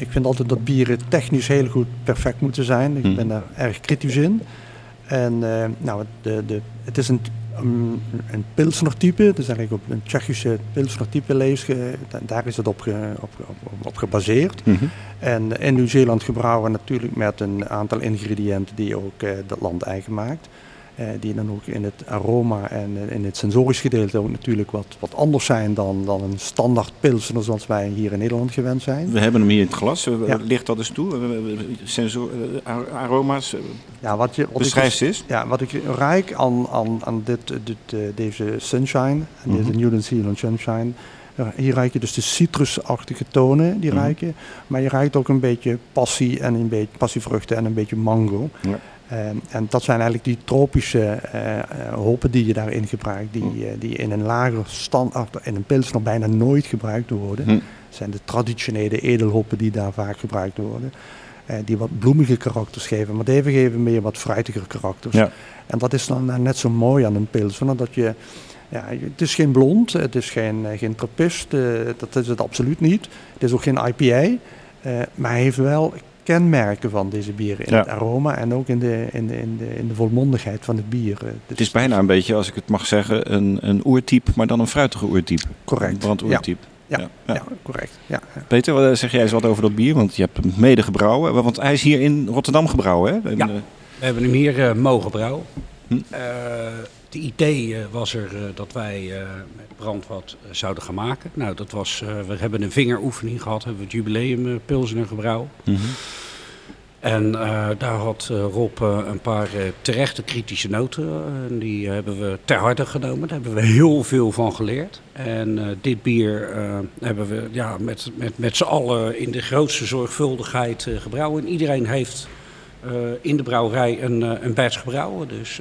ik vind altijd dat bieren technisch heel goed perfect moeten zijn. Ik Hmm. ben daar erg kritisch in. En eh, nou, de, de, het is een, een, een pilsner type. Het is eigenlijk op een Tsjechische pilsner type lees. Daar is het op, op, op, op gebaseerd. En in Nieuw-Zeeland gebrouwen natuurlijk met een aantal ingrediënten die ook eh, dat land eigen maakt. Eh, die dan ook in het aroma en eh, in het sensorisch gedeelte ook natuurlijk wat, wat anders zijn dan, dan een standaard pilsner zoals wij hier in Nederland gewend zijn. We hebben hem hier in het glas. Ja. Ligt dat eens toe? Sensor, eh, ar- aroma's. Ja, wat je, wat Beschrijf ik, ze eens. Ja, wat ik ruik aan, aan, aan dit, dit, deze Sunshine, en deze Mhm. New Zealand Sunshine, hier ruik je dus de citrusachtige tonen, die Mhm. ruik je. Maar je ruikt ook een beetje passie en een beetje passievruchten en een beetje mango. Ja. Eh, en dat zijn eigenlijk die tropische eh, eh, hoppen die je daarin gebruikt, die, eh, die in een lager standaard, in een pils nog bijna nooit gebruikt worden. Hm. zijn de traditionele edelhoppen die daar vaak gebruikt worden. die wat bloemige karakters geven, maar deze geven meer wat fruitiger karakters. Ja. En dat is dan net zo mooi aan een pilsner, dat je... Ja, het is geen blond, het is geen, geen trappist, dat is het absoluut niet. Het is ook geen IPA, maar hij heeft wel kenmerken van deze bieren in Ja. het aroma en ook in de, in de, in de, in de volmondigheid van het bier. eh. Het is bijna een beetje, als ik het mag zeggen, een, een oertype, maar dan een fruitige oertype. Correct. Een brandoertype. Ja, Ja, ja, ja. correct. Ja. Peter, wat- zeg jij eens wat over dat bier? Want je hebt hem mede gebrouwen. Want hij is hier in Rotterdam gebrouwen, hè? Ja. eh, We hebben hem hier eh, mogen brouwen. Hm. Eh, de idee eh, was er eh, dat wij eh, met brand wat zouden gaan maken. Nou, dat was, we hebben een vingeroefening gehad, hebben we het jubileum Pilsener gebrouwen. mhm. En daar had Rob een paar terechte kritische noten. en die hebben we ter harte genomen. Daar hebben we heel veel van geleerd. En dit bier hebben we ja, met, met, met z'n allen in de grootste zorgvuldigheid gebrouwen. En iedereen heeft in de brouwerij een, een batch gebrouwen. Dus,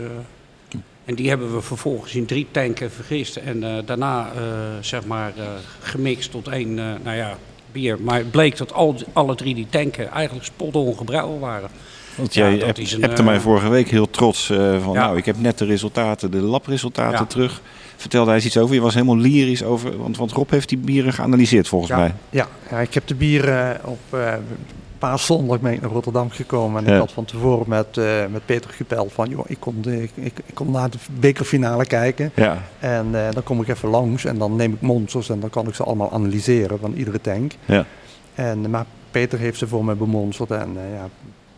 en die hebben we vervolgens in drie tanken vergist. En eh, daarna eh, zeg maar eh, gemixt tot één eh, nou ja, bier. Maar het bleek dat al, alle drie die tanken eigenlijk spot-on gebrouwen waren. Want Ja, jij dat hebt, is een, hebt er mij vorige week heel trots eh, van, Ja. nou, ik heb net de resultaten, de labresultaten Ja. terug. Vertelde hij eens iets over? Je was helemaal lyrisch over, want, want Rob heeft die bieren geanalyseerd volgens Ja. mij. Ja, ja, ik heb de bieren op eh paaszondag ben ik naar Rotterdam gekomen. En Ja. ik had van tevoren met, eh, met Peter gebeld van... joh, ik kom, de, ik, ik, kom naar de bekerfinale kijken. Ja, En eh, dan kom ik even langs en dan neem ik monsters... en dan kan ik ze allemaal analyseren van iedere tank. ja. En, maar Peter heeft ze voor mij bemonsterd en eh, ja,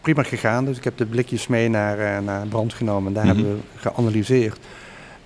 prima gegaan. Dus ik heb de blikjes mee naar, naar brand genomen en daar Mhm. hebben we geanalyseerd.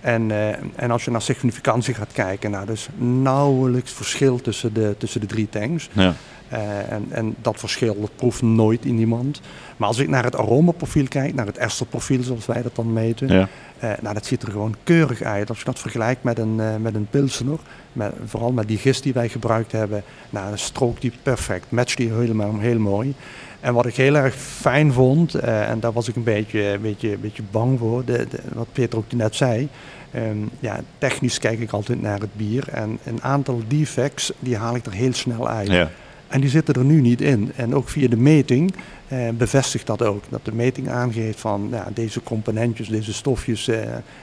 En, en als je naar significantie gaat kijken, nou, dus nauwelijks verschil tussen de, tussen de drie tanks. ja. Eh, en, en dat verschil dat proeft nooit in iemand. Maar als ik naar het aromaprofiel kijk, naar het esterprofiel zoals wij dat dan meten, ja. eh, nou, dat ziet er gewoon keurig uit. Als je dat vergelijkt met een, eh met een pilsener, met, vooral met die gist die wij gebruikt hebben, nou, dan strookt die perfect, matcht die helemaal heel mooi. En wat ik heel erg fijn vond, en daar was ik een beetje, een beetje, een beetje bang voor, de, de- wat Peter ook net zei. ehm, ja, technisch kijk ik altijd naar het bier en een aantal defects die haal ik er heel snel uit. ja. En die zitten er nu niet in. En ook via de meting eh, bevestigt dat ook. Dat de meting aangeeft van ja, deze componentjes, deze stofjes, eh,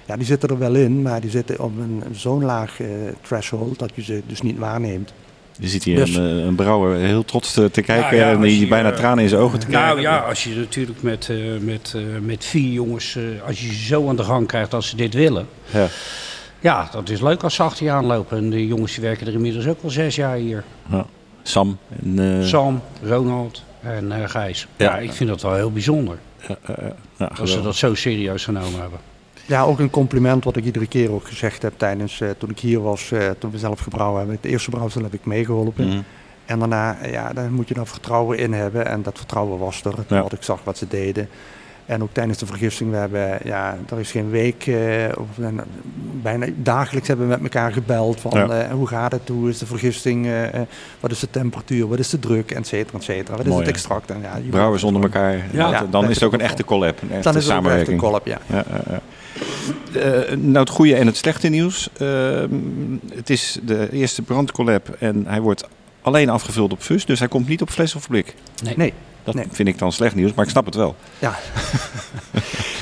ja, die zitten er wel in, maar die zitten op een, zo'n laag eh, threshold dat je ze dus niet waarneemt. Je ziet hier Dus- een, eh, een brouwer heel trots te, te kijken ja, en als die je, bijna eh, tranen in zijn ogen te krijgen. Nou ja, als je natuurlijk met, eh, met, eh, met vier jongens, eh, als je ze zo aan de gang krijgt als ze dit willen. Ja. Ja, dat is leuk als ze achter je aanlopen. En de jongens die werken er inmiddels ook al zes jaar hier. Sam. En, eh, Sam, Ronald en eh, Gijs. Ja, Ja. ik vind dat wel heel bijzonder. ja. Ja, Dat ze dat zo serieus genomen hebben. Ja, ook een compliment wat ik iedere keer ook gezegd heb tijdens eh, toen ik hier was, eh, toen we zelf gebrouwen hebben. Het eerste brouwsel heb ik meegeholpen. Mhm. En daarna, eh, ja, daar moet je dan vertrouwen in hebben. En dat vertrouwen was er, Ja. wat ik zag wat ze deden. En ook tijdens de vergisting, we hebben, ja, er is geen week, eh, of eh, bijna dagelijks hebben we met elkaar gebeld van Ja. eh, hoe gaat het, hoe is de vergisting, eh, eh, wat is de temperatuur, wat is de druk, et cetera, et cetera. Wat is het extract? En, ja, je Brouwers onder elkaar. Ja. Dan is het ook een echte collab. Een echte Dan is het ook echt een samenwerking. collab, ja. Ja, ja, ja. Eh, nou, het goede en het slechte nieuws. Ehm, het is de eerste brandcollab en hij wordt alleen afgevuld op fus. Dus hij komt niet op fles of blik. Nee, Dat Nee. vind ik dan slecht nieuws, maar ik snap het wel. Ja.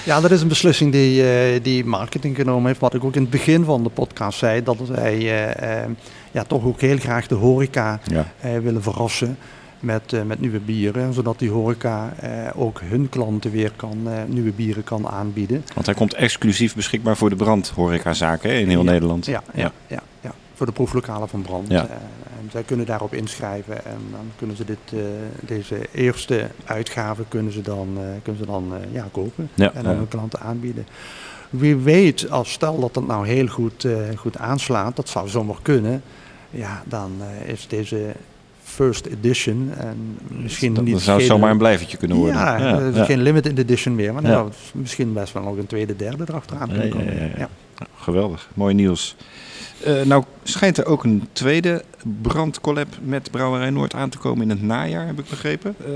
ja, dat is een beslissing die, eh, die marketing genomen heeft. Wat ik ook in het begin van de podcast zei, dat wij eh, eh, ja, toch ook heel graag de horeca Ja. willen verrassen met, met nieuwe bieren. Zodat die horeca ook hun klanten weer kan, nieuwe bieren kan aanbieden. Want hij komt exclusief beschikbaar voor de brandhorecazaken in heel Ja. Nederland. Ja, ja, ja. ja, voor de proeflokalen van Brand. Ja. Zij kunnen daarop inschrijven en dan kunnen ze dit, eh, deze eerste uitgave kunnen ze dan, eh, kunnen ze dan eh, ja, kopen Ja, en aan ja. hun klanten aanbieden. wie weet, als stel dat het nou heel goed, goed aanslaat, dat zou zomaar kunnen. Ja, dan is deze first edition en misschien niet... dan zou geen- zomaar een blijvertje kunnen worden. Ja, ja. geen limited edition meer, maar Ja. misschien best wel nog een tweede, derde erachteraan kunnen Ja, ja, komen. Geweldig, mooi nieuws. Eh, nou schijnt er ook een tweede brandcollab met Brouwerij Noord aan te komen in het najaar, heb ik begrepen. Eh,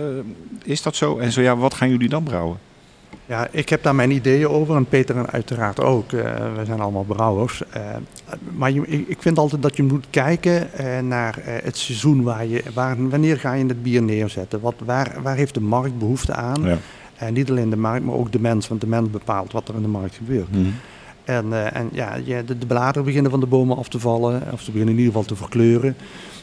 is dat zo? En zo ja, wat gaan jullie dan brouwen? Ja, ik heb daar mijn ideeën over en Peter en uiteraard ook. Eh, we zijn allemaal brouwers. Eh, maar je, ik ik vind altijd dat je moet kijken naar eh, het seizoen. Waar je, waar, wanneer ga je het bier neerzetten? Wat, waar, waar heeft de markt behoefte aan? Ja. En niet alleen de markt, maar ook de mens. Want de mens bepaalt wat er in de markt gebeurt. Mhm. En, eh, en ja, je, de, de bladeren beginnen van de bomen af te vallen. Of ze beginnen in ieder geval te verkleuren.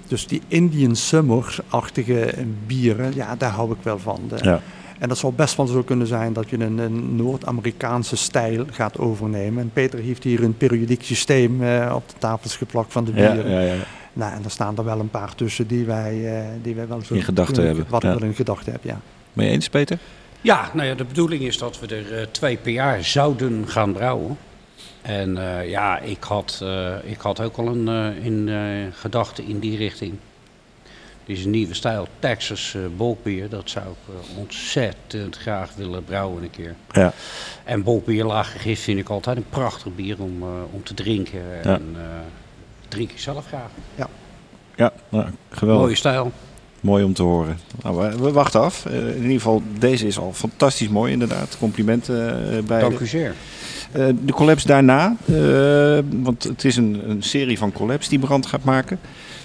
Dus die Indian Summer-achtige bieren, ja, daar hou ik wel van. De- Ja. en dat zou best wel zo kunnen zijn dat je een, een Noord-Amerikaanse stijl gaat overnemen. En Peter heeft hier een periodiek systeem eh, op de tafels geplakt van de Ja, bieren. ja, ja. Nou, en er staan er wel een paar tussen die wij, eh, die wij wel zo In gedachten hebben, Wat ja. ik wel in gedachten heb, ja. Ben je eens, Peter? Ja, nou ja, de bedoeling is dat we er twee per jaar zouden gaan brouwen. En eh, ja, ik had, eh, ik had ook al een eh, in, gedachte in die richting. Is een nieuwe stijl, Texas eh bolkbier. Dat zou ik ontzettend graag willen brouwen een keer. Ja. En bolkbier laag gegist vind ik altijd een prachtig bier om, eh, om te drinken. Ja. En eh, drink ik zelf graag. Ja, nou, geweldig. Mooie stijl. Mooi om te horen. Nou, we, we wachten af. In ieder geval, deze is al fantastisch mooi inderdaad. Complimenten eh, bij Dank u zeer. Eh, de collabs daarna, eh, want het is een, een serie van collabs die Brand gaat maken.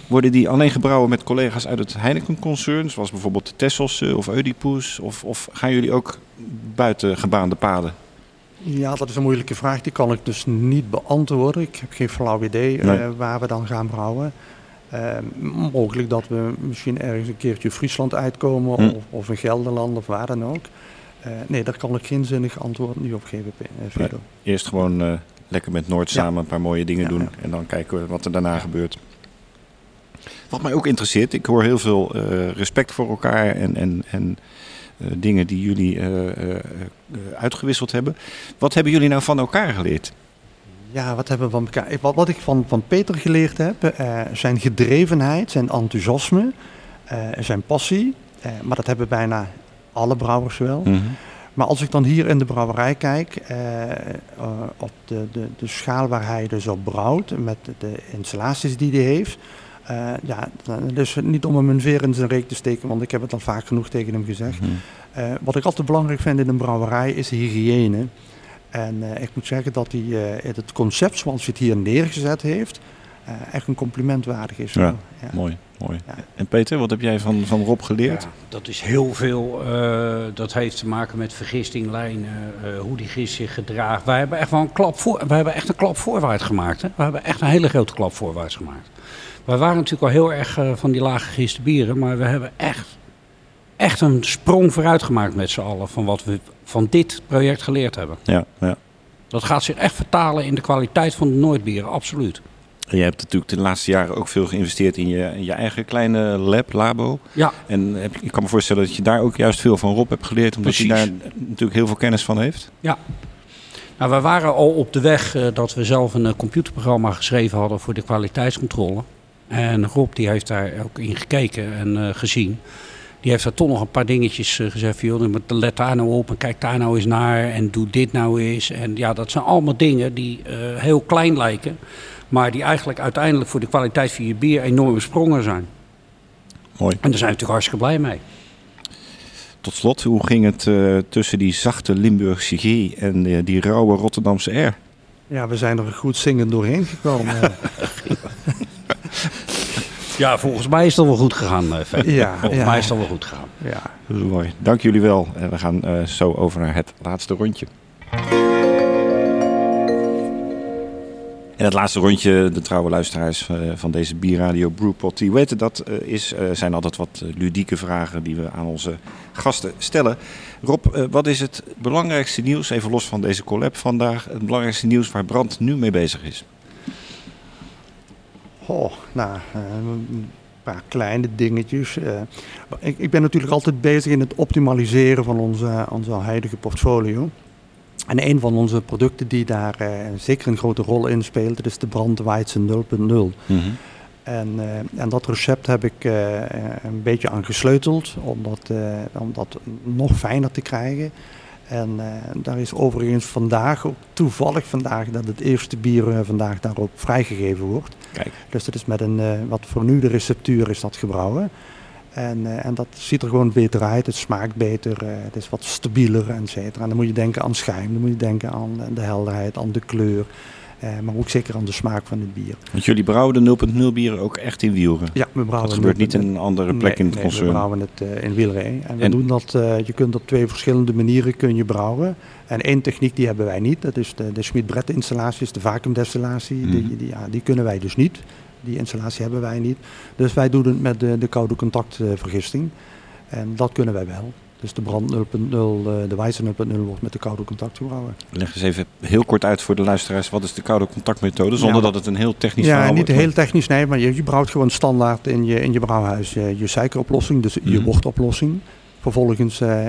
Worden die alleen gebrouwen met collega's uit het Heineken-concern, zoals bijvoorbeeld Tessos eh, of Oedipus? Of, of gaan jullie ook buiten gebaande paden? Ja, dat is een moeilijke vraag. Die kan ik dus niet beantwoorden. Ik heb geen flauw idee waar we dan gaan brouwen. Mogelijk dat we misschien ergens een keertje Friesland uitkomen Hm. of, of in Gelderland of waar dan ook. Eh, nee, daar kan ik geen zinnig antwoord nu op geven, Pe- eh. Eerst gewoon eh, lekker met Noord Ja. samen een paar mooie dingen Ja, doen ja. en dan kijken we wat er daarna gebeurt. Wat mij ook interesseert, ik hoor heel veel respect voor elkaar en, en, en dingen die jullie uitgewisseld hebben. Wat hebben jullie nou van elkaar geleerd? Ja, wat hebben we van elkaar? Wat, wat ik van, van Peter geleerd heb, zijn gedrevenheid, zijn enthousiasme, zijn passie. Maar dat hebben bijna alle brouwers wel. Maar als ik dan hier in de brouwerij kijk, eh, eh, op de, de, de schaal waar hij dus op brouwt, met de, de installaties die hij heeft. eh, ja, dus niet om hem een veer in zijn reek te steken, want ik heb het al vaak genoeg tegen hem gezegd. Mhm. Eh, wat ik altijd belangrijk vind in een brouwerij is hygiëne. En ik moet zeggen dat hij, het concept zoals hij het hier neergezet heeft, echt een compliment waardig is. Ja, Ja. Mooi, mooi. Ja. En Peter, wat heb jij van, van Rob geleerd? Ja, dat is heel veel. eh, dat heeft te maken met vergisting, lijnen, eh, hoe die gist zich gedraagt. Wij hebben echt wel een klap voor. Wij hebben echt een klap voorwaarts gemaakt. Hè? We hebben echt een hele grote klap voorwaarts gemaakt. Wij waren natuurlijk al heel erg eh, van die lage giste bieren, maar we hebben echt, echt een sprong vooruit gemaakt met z'n allen van wat we van dit project geleerd hebben. Ja, ja. Dat gaat zich echt vertalen in de kwaliteit van de Noordbieren, absoluut. Jij hebt natuurlijk de laatste jaren ook veel geïnvesteerd in je, in je eigen kleine lab, labo. Ja, En heb, ik kan me voorstellen dat je daar ook juist veel van Rob hebt geleerd, omdat hij daar Precies. natuurlijk heel veel kennis van heeft. Ja. Nou, wij waren al op de weg eh, dat we zelf een eh, computerprogramma geschreven hadden voor de kwaliteitscontrole. En Rob die heeft daar ook in gekeken en eh, gezien. Die heeft daar toch nog een paar dingetjes gezegd. Van, joh, let daar nou op en kijk daar nou eens naar en doe dit nou eens. En ja, dat zijn allemaal dingen die heel klein lijken. Maar die eigenlijk uiteindelijk voor de kwaliteit van je bier enorme sprongen zijn. Mooi. En daar zijn we natuurlijk hartstikke blij mee. Tot slot, hoe ging het eh, tussen die zachte Limburgse G en eh, die rauwe Rotterdamse R? Ja, we zijn er goed zingend doorheen gekomen. Ja, volgens mij is het wel goed gegaan, eh, Fred. Ja, Volgens ja. mij is het wel goed gegaan. ja. Dat is mooi. Dank jullie wel. En we gaan eh, zo over naar het laatste rondje. En het laatste rondje, de trouwe luisteraars eh, van deze Bierradio Brewpot, die weten dat eh, is, eh, zijn altijd wat ludieke vragen die we aan onze gasten stellen. Rob, wat is het belangrijkste nieuws, even los van deze collab vandaag, het belangrijkste nieuws waar Brand nu mee bezig is? Oh, nou, een paar kleine dingetjes. Ik, ik ben natuurlijk altijd bezig in het optimaliseren van onze, onze huidige portfolio. En een van onze producten die daar uh, zeker een grote rol in speelt, dat is de brandweizen 0.0. Mm -hmm. En, uh, en dat recept heb ik uh, een beetje aan gesleuteld om dat, om dat nog fijner te krijgen. En daar is overigens vandaag, ook toevallig vandaag, dat het eerste bier vandaag daarop vrijgegeven wordt. Kijk. Dus dat is met een wat vernieuwde receptuur is dat gebrouwen. En, uh, en dat ziet er gewoon beter uit, het smaakt beter, uh, het is wat stabieler, et cetera. En dan moet je denken aan schuim, dan moet je denken aan de helderheid, aan de kleur. Uh, maar ook zeker aan de smaak van het bier. Want jullie brouwen de 0.0 bieren ook echt in Wielren? Ja, we brouwen Dat gebeurt niet in een andere plek nee, in het nee, concern? we brouwen het in Wielree. En we en... doen dat, je kunt op twee verschillende manieren kun je brouwen. En één techniek die hebben wij niet, dat is de, de Schmidt-Brett installaties, de vacuumdestillatie. Mm. die, die, ja, die kunnen wij dus niet. Die installatie hebben wij niet. Dus wij doen het met de, de koude contactvergisting. En dat kunnen wij wel. Dus de brand 0.0, de wijze 0.0 wordt met de koude contact gebrouwen. Leg eens even heel kort uit voor de luisteraars. Wat is de koude contactmethode? Zonder ja, dat het een heel technisch ja, verhaal niet wordt. heel technisch, nee. Maar je, je brouwt gewoon standaard in je, in je brouwhuis je, je suikeroplossing. Dus je Mhm. wortoplossing. Vervolgens uh,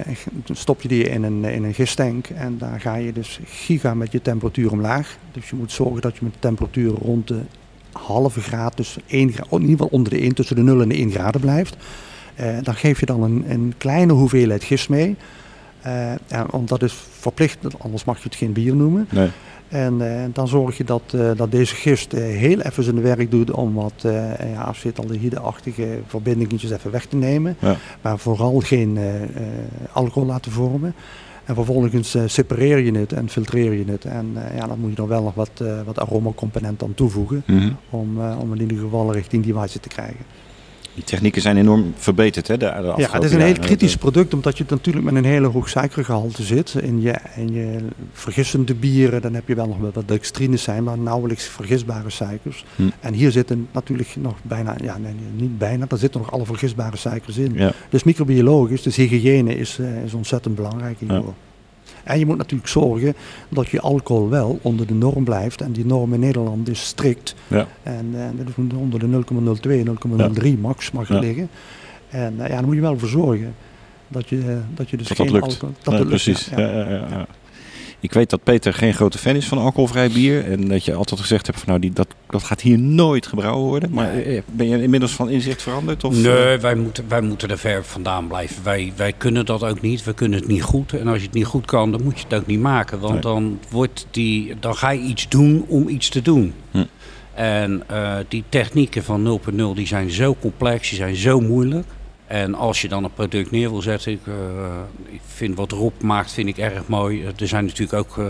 stop je die in een, in een gistank. En daar ga je dus giga met je temperatuur omlaag. Dus je moet zorgen dat je met de temperatuur rond de halve graad, dus 1 graad, in ieder geval onder de 1, tussen de 0 en de 1 graden blijft. Uh, dan geef je dan een, een kleine hoeveelheid gist mee. Uh, want dat is verplicht, anders mag je het geen bier noemen. Nee. En uh, dan zorg je dat, dat deze gist heel even zijn werk doet om wat ja, acetaldehyde-achtige verbindingetjes even weg te nemen. Ja. Maar vooral geen alcohol laten vormen. En vervolgens uh, separeer je het en filtreer je het. En uh, ja, dan moet je er wel nog wat, uh, wat aromacomponent aan toevoegen. Mhm. Om, om in ieder geval richting die wijze te krijgen. Die technieken zijn enorm verbeterd hè, de, de Ja, het is een heel kritisch product omdat je natuurlijk met een hele hoog suikergehalte zit. In je, in je vergissende bieren, dan heb je wel nog wat dextrines zijn, maar nauwelijks vergisbare suikers. Hm. En hier zitten natuurlijk nog bijna, ja nee, niet bijna, daar zitten nog alle vergisbare suikers in. Ja. Dus microbiologisch, dus hygiëne is, uh, is ontzettend belangrijk hiervoor. Ja. En je moet natuurlijk zorgen dat je alcohol wel onder de norm blijft. En die norm in Nederland is strikt. Ja. En uh, dat moet onder de 0,02, 0,03 ja. max mag ja. liggen. En uh, ja, daar moet je wel voor zorgen dat je, dat je dus dat geen dat lukt. alcohol... Dat nee, lukt, precies. Ja. Ik weet dat Peter geen grote fan is van alcoholvrij bier. En dat je altijd gezegd hebt van nou, die, dat, dat gaat hier nooit gebrouwen worden. Maar nee. ben je inmiddels van inzicht veranderd? Of? Nee, wij moeten, wij moeten er ver vandaan blijven. Wij, wij kunnen dat ook niet. We kunnen het niet goed. En als je het niet goed kan, dan moet je het ook niet maken. Want nee. dan, wordt die, dan ga je iets doen om iets te doen. Hm. En uh, die technieken van 0.0 die zijn zo complex, die zijn zo moeilijk. En als je dan een product neer wil zetten, ik, uh, ik vind wat Rob maakt, vind ik erg mooi. Er zijn natuurlijk ook uh,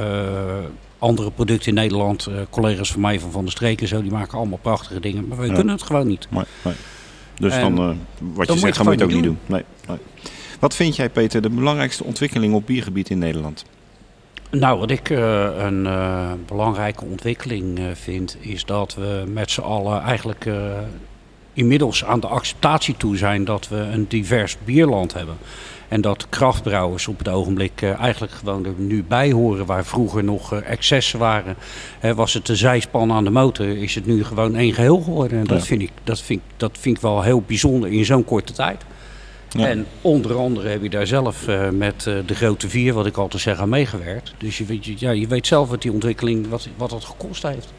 uh, andere producten in Nederland. collega's van mij van Van der Streek en zo, die maken allemaal prachtige dingen. Maar wij Ja. kunnen het gewoon niet. Nee, nee. Dus En dan, eh, wat je dan zegt, moet je het ook niet doen. Nee, nee. Wat vind jij, Peter, de belangrijkste ontwikkeling op biergebied in Nederland? Nou, wat ik eh, een eh, belangrijke ontwikkeling eh, vind, is dat we met z'n allen eigenlijk eh, inmiddels aan de acceptatie toe zijn dat we een divers bierland hebben. En dat krachtbrouwers op het ogenblik eh, eigenlijk gewoon er nu bij horen, waar vroeger nog eh, excessen waren. Was het de zijspan aan de motor, is het nu gewoon één geheel geworden. En dat, Ja. vind ik, dat, vind, ik- dat vind ik wel heel bijzonder in zo'n korte tijd. Ja. En onder andere heb je daar zelf eh, met de grote vier, wat ik altijd zeg, aan meegewerkt. Dus je weet, je- ja, je weet zelf wat die ontwikkeling, wat, wat dat gekost heeft.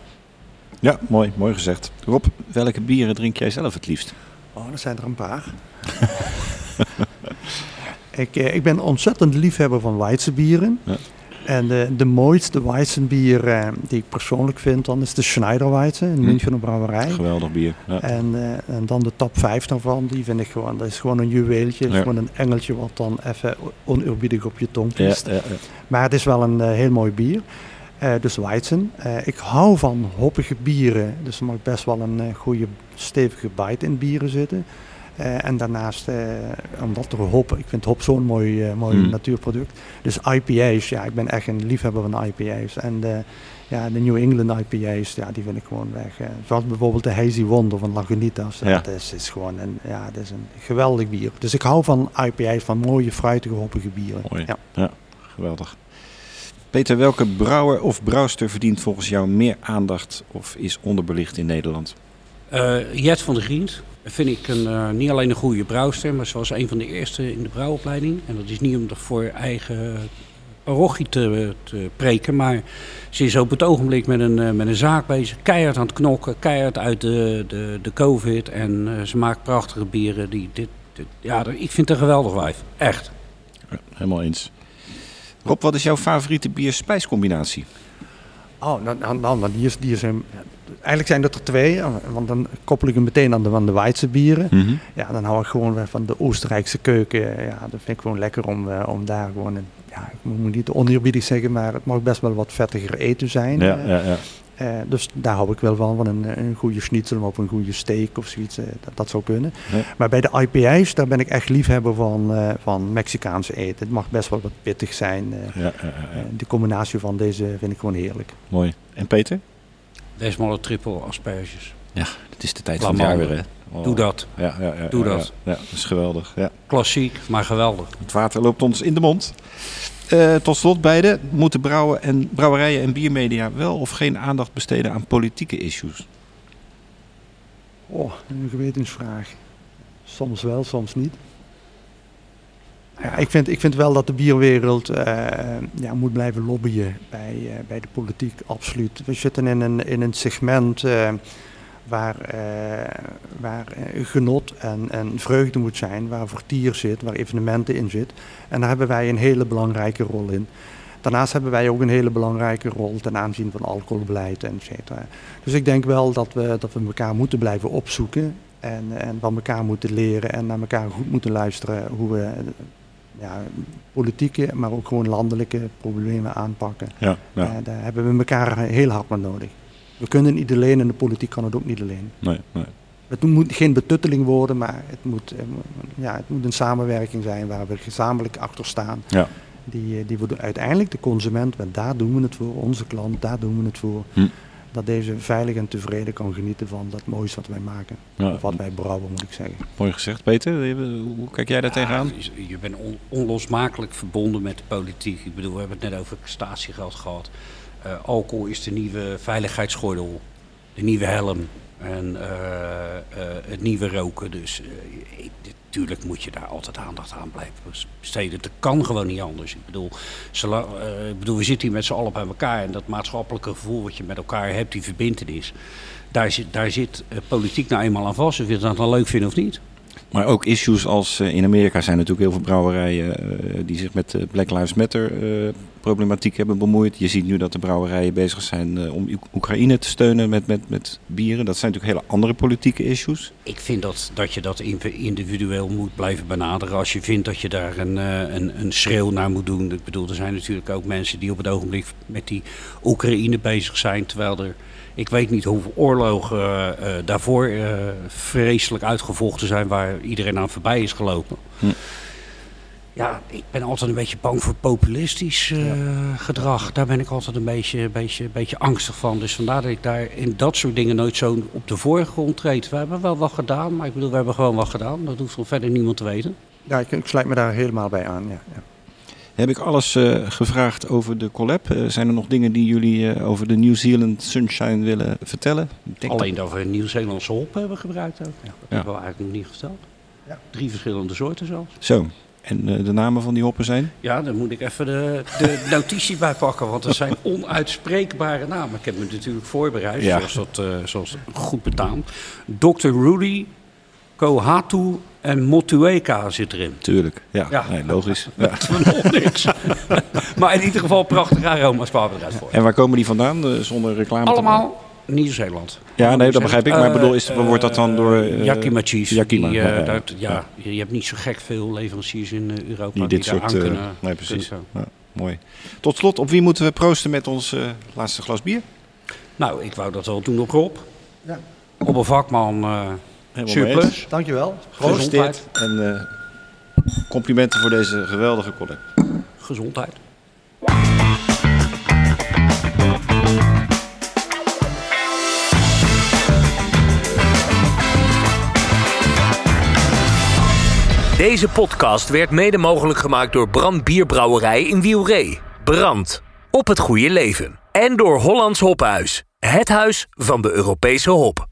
Ja, mooi, mooi gezegd. Rob, welke bieren drink jij zelf het liefst? Oh, er zijn er een paar. ik, eh, ik ben ontzettend liefhebber van Weizenbieren. Ja. En de, de mooiste Weizenbier eh, die ik persoonlijk vind, dan is de Schneiderweizen in. München Brouwerij. Geweldig bier. Ja. En, eh, en dan de top 5 daarvan, die vind ik gewoon, dat is gewoon een juweeltje. Is gewoon een engeltje wat dan even oneerbiedig op je tong kiest. ja, ja. Maar het is wel een eh, heel mooi bier. Eh, dus Weizen. Eh, ik hou van hoppige bieren. Dus er mag best wel een eh, goede stevige bite in bieren zitten. En daarnaast, omdat er hop, ik vind hop zo'n mooi, mooi Mm. natuurproduct. Dus IPA's, ja, ik ben echt een liefhebber van IPA's. En de, ja, de New England IPA's, ja, die vind ik gewoon weg. zoals bijvoorbeeld de Hazy Wonder van Lagunitas. Ja. Dat is, is gewoon een, ja, dat is een geweldig bier. Dus ik hou van IPA's, van mooie, fruitige, hoppige bieren. Mooi. Ja. Geweldig. Peter, welke brouwer of brouwster verdient volgens jou meer aandacht of is onderbelicht in Nederland? Eh, Jet van der Griend vind ik een, eh, niet alleen een goede brouwster, maar ze was een van de eerste in de brouwopleiding. En dat is niet omdat voor eigen parochie te, te preken. Maar ze is op het ogenblik met een, eh, met een zaak bezig. Keihard aan het knokken, keihard uit de, de, de covid. En ze maakt prachtige bieren. Die, dit, dit- ja, ik vind het een geweldig wijf. Echt. Ja, helemaal eens. Rob, wat is jouw favoriete bier-spijscombinatie? Oh, nou, nou, nou, nou, die is, die is een, eigenlijk zijn dat er twee, eh, want dan koppel ik hem meteen aan de, aan de Weidse bieren. Mhm. Ja, dan hou ik gewoon weer van de Oostenrijkse keuken. Ja, dat vind ik gewoon lekker om, eh, om daar gewoon, een, ja, ik moet niet oneerbiedig zeggen, maar het mag best wel wat vettiger eten zijn. Ja, Eh, ja, ja. Eh, dus daar hou ik wel van, van een, een goede schnitzel of een goede steak of zoiets. eh, dat, dat zou kunnen. Ja. Maar bij de IPA's, daar ben ik echt liefhebber van, eh, van Mexicaanse eten. Het mag best wel wat pittig zijn. eh. ja, ja, ja, ja. De combinatie van deze vind ik gewoon heerlijk. Mooi. En Peter? Desmond triple asperges. Het is de tijd Laat van het jaar weer, hè? Oh. Doe dat. Ja, ja, ja, Doe ja, dat. Ja, ja, dat is geweldig. Ja. Klassiek, maar geweldig. Het water loopt ons in de mond. Eh, tot slot beide. Moeten brouwen en, brouwerijen en biermedia wel of geen aandacht besteden aan politieke issues? Oh, een gewetensvraag. Soms wel, soms niet. Ja, ik, vind, ik vind wel dat de bierwereld eh, ja, moet blijven lobbyen bij, eh, bij de politiek, absoluut. We zitten in een, in een segment waar, eh, waar eh, genot en, en vreugde moet zijn, waar vertier zit, waar evenementen in zit. En daar hebben wij een hele belangrijke rol in. Daarnaast hebben wij ook een hele belangrijke rol ten aanzien van alcoholbeleid, et cetera. Dus ik denk wel dat we, dat we elkaar moeten blijven opzoeken en, en van elkaar moeten leren en naar elkaar goed moeten luisteren hoe we ja, politieke, maar ook gewoon landelijke problemen aanpakken. Ja, Eh, daar hebben we elkaar heel hard mee nodig. We kunnen het niet alleen en de politiek kan het ook niet alleen. nee, nee. Het moet geen betutteling worden, maar het moet, eh, ja, het moet een samenwerking zijn waar we gezamenlijk achter staan. Ja. Die, eh, die we uiteindelijk de consument, want daar doen we het voor, onze klant, daar doen we het voor. Hm. Dat deze veilig en tevreden kan genieten van dat moois wat wij maken. Ja, Of wat wij brouwen, moet ik zeggen. Mooi gezegd. Peter, hoe kijk jij daar tegenaan? Ja, je- je bent on- onlosmakelijk verbonden met de politiek. Ik bedoel, we hebben het net over statiegeld gehad. Eh, alcohol is de nieuwe veiligheidsgordel, de nieuwe helm en eh, eh, het nieuwe roken. Dus natuurlijk moet je daar altijd aandacht aan blijven besteden. Dat kan gewoon niet anders. Ik bedoel, zolang, ik bedoel we zitten hier met z'n allen bij elkaar en dat maatschappelijke gevoel wat je met elkaar hebt, die verbindenis. Daar zit, daar zit politiek nou eenmaal aan vast. Of je dat dan leuk vindt of niet. Maar ook issues als eh, in Amerika zijn natuurlijk heel veel brouwerijen eh, die zich met de Black Lives Matter eh, problematiek hebben bemoeid. Je ziet nu dat de brouwerijen bezig zijn eh, om Oek- Oekraïne te steunen met, met, met bieren. Dat zijn natuurlijk hele andere politieke issues. Ik vind dat, dat je dat individueel moet blijven benaderen. Als je vindt dat je daar een, eh, een, een schreeuw naar moet doen. Ik bedoel, er zijn natuurlijk ook mensen die op het ogenblik met die Oekraïne bezig zijn. Terwijl er, ik weet niet hoeveel oorlogen eh, eh, daarvoor eh, vreselijk uitgevochten zijn. Waar iedereen aan voorbij is gelopen. Hm. Ja, ik ben altijd een beetje bang voor populistisch eh, gedrag. Daar ben ik altijd een beetje, beetje, beetje angstig van. Dus vandaar dat ik daar in dat soort dingen nooit zo op de voorgrond treed. We hebben wel wat gedaan, maar ik bedoel, we hebben gewoon wat gedaan. Dat hoeft nog verder niemand te weten. Ja, ik, ik sluit me daar helemaal bij aan. Ja, ja. Heb ik alles eh, gevraagd over de collab? Eh, zijn er nog dingen die jullie eh, over de New Zealand Sunshine willen vertellen? Denk Alleen dat we Nieuw-Zeelandse hop hebben gebruikt ook. Ja, dat Ja. hebben we eigenlijk nog niet verteld. Ja. Drie verschillende soorten zelfs. Zo. En eh, de namen van die hoppen zijn? Ja, daar moet ik even de, de notitie bij pakken, want er zijn onuitspreekbare namen. Ik heb me natuurlijk voorbereid, Ja. zoals dat eh, zoals goed betaamt. Dr. Rudy, Kohatu en Motueka zit erin. Tuurlijk. Ja, Ja. Nee, logisch. Ja. Nog niks. maar in ieder geval prachtige aroma's waar we eruit voor. En waar komen die vandaan? eh, zonder reclame Allemaal Nieuw-Zeeland. Ja, nee, dat begrijp ik. Maar ik bedoel, is, Eh, wordt dat dan door... eh, Yakima Cheese. Yakima, die, ja, ja, dat- ja, ja. Je, hebt niet zo gek veel leveranciers in Europa Die die, dit soort, aan kunnen. nee, precies. kunnen. Ja, mooi. Tot slot, op wie moeten we proosten met ons laatste glas bier? Nou, ik wou dat wel doen op Rob. Ja. Op een vakman uh, Helemaal surplus. Dankjewel. Gefeliciteerd. En eh, complimenten voor deze geweldige collab. Gezondheid. Deze podcast werd mede mogelijk gemaakt door Brand Bierbrouwerij in Wielree. Brand. Op het goede leven. En door Hollands Hophuis. Het huis van de Europese hop.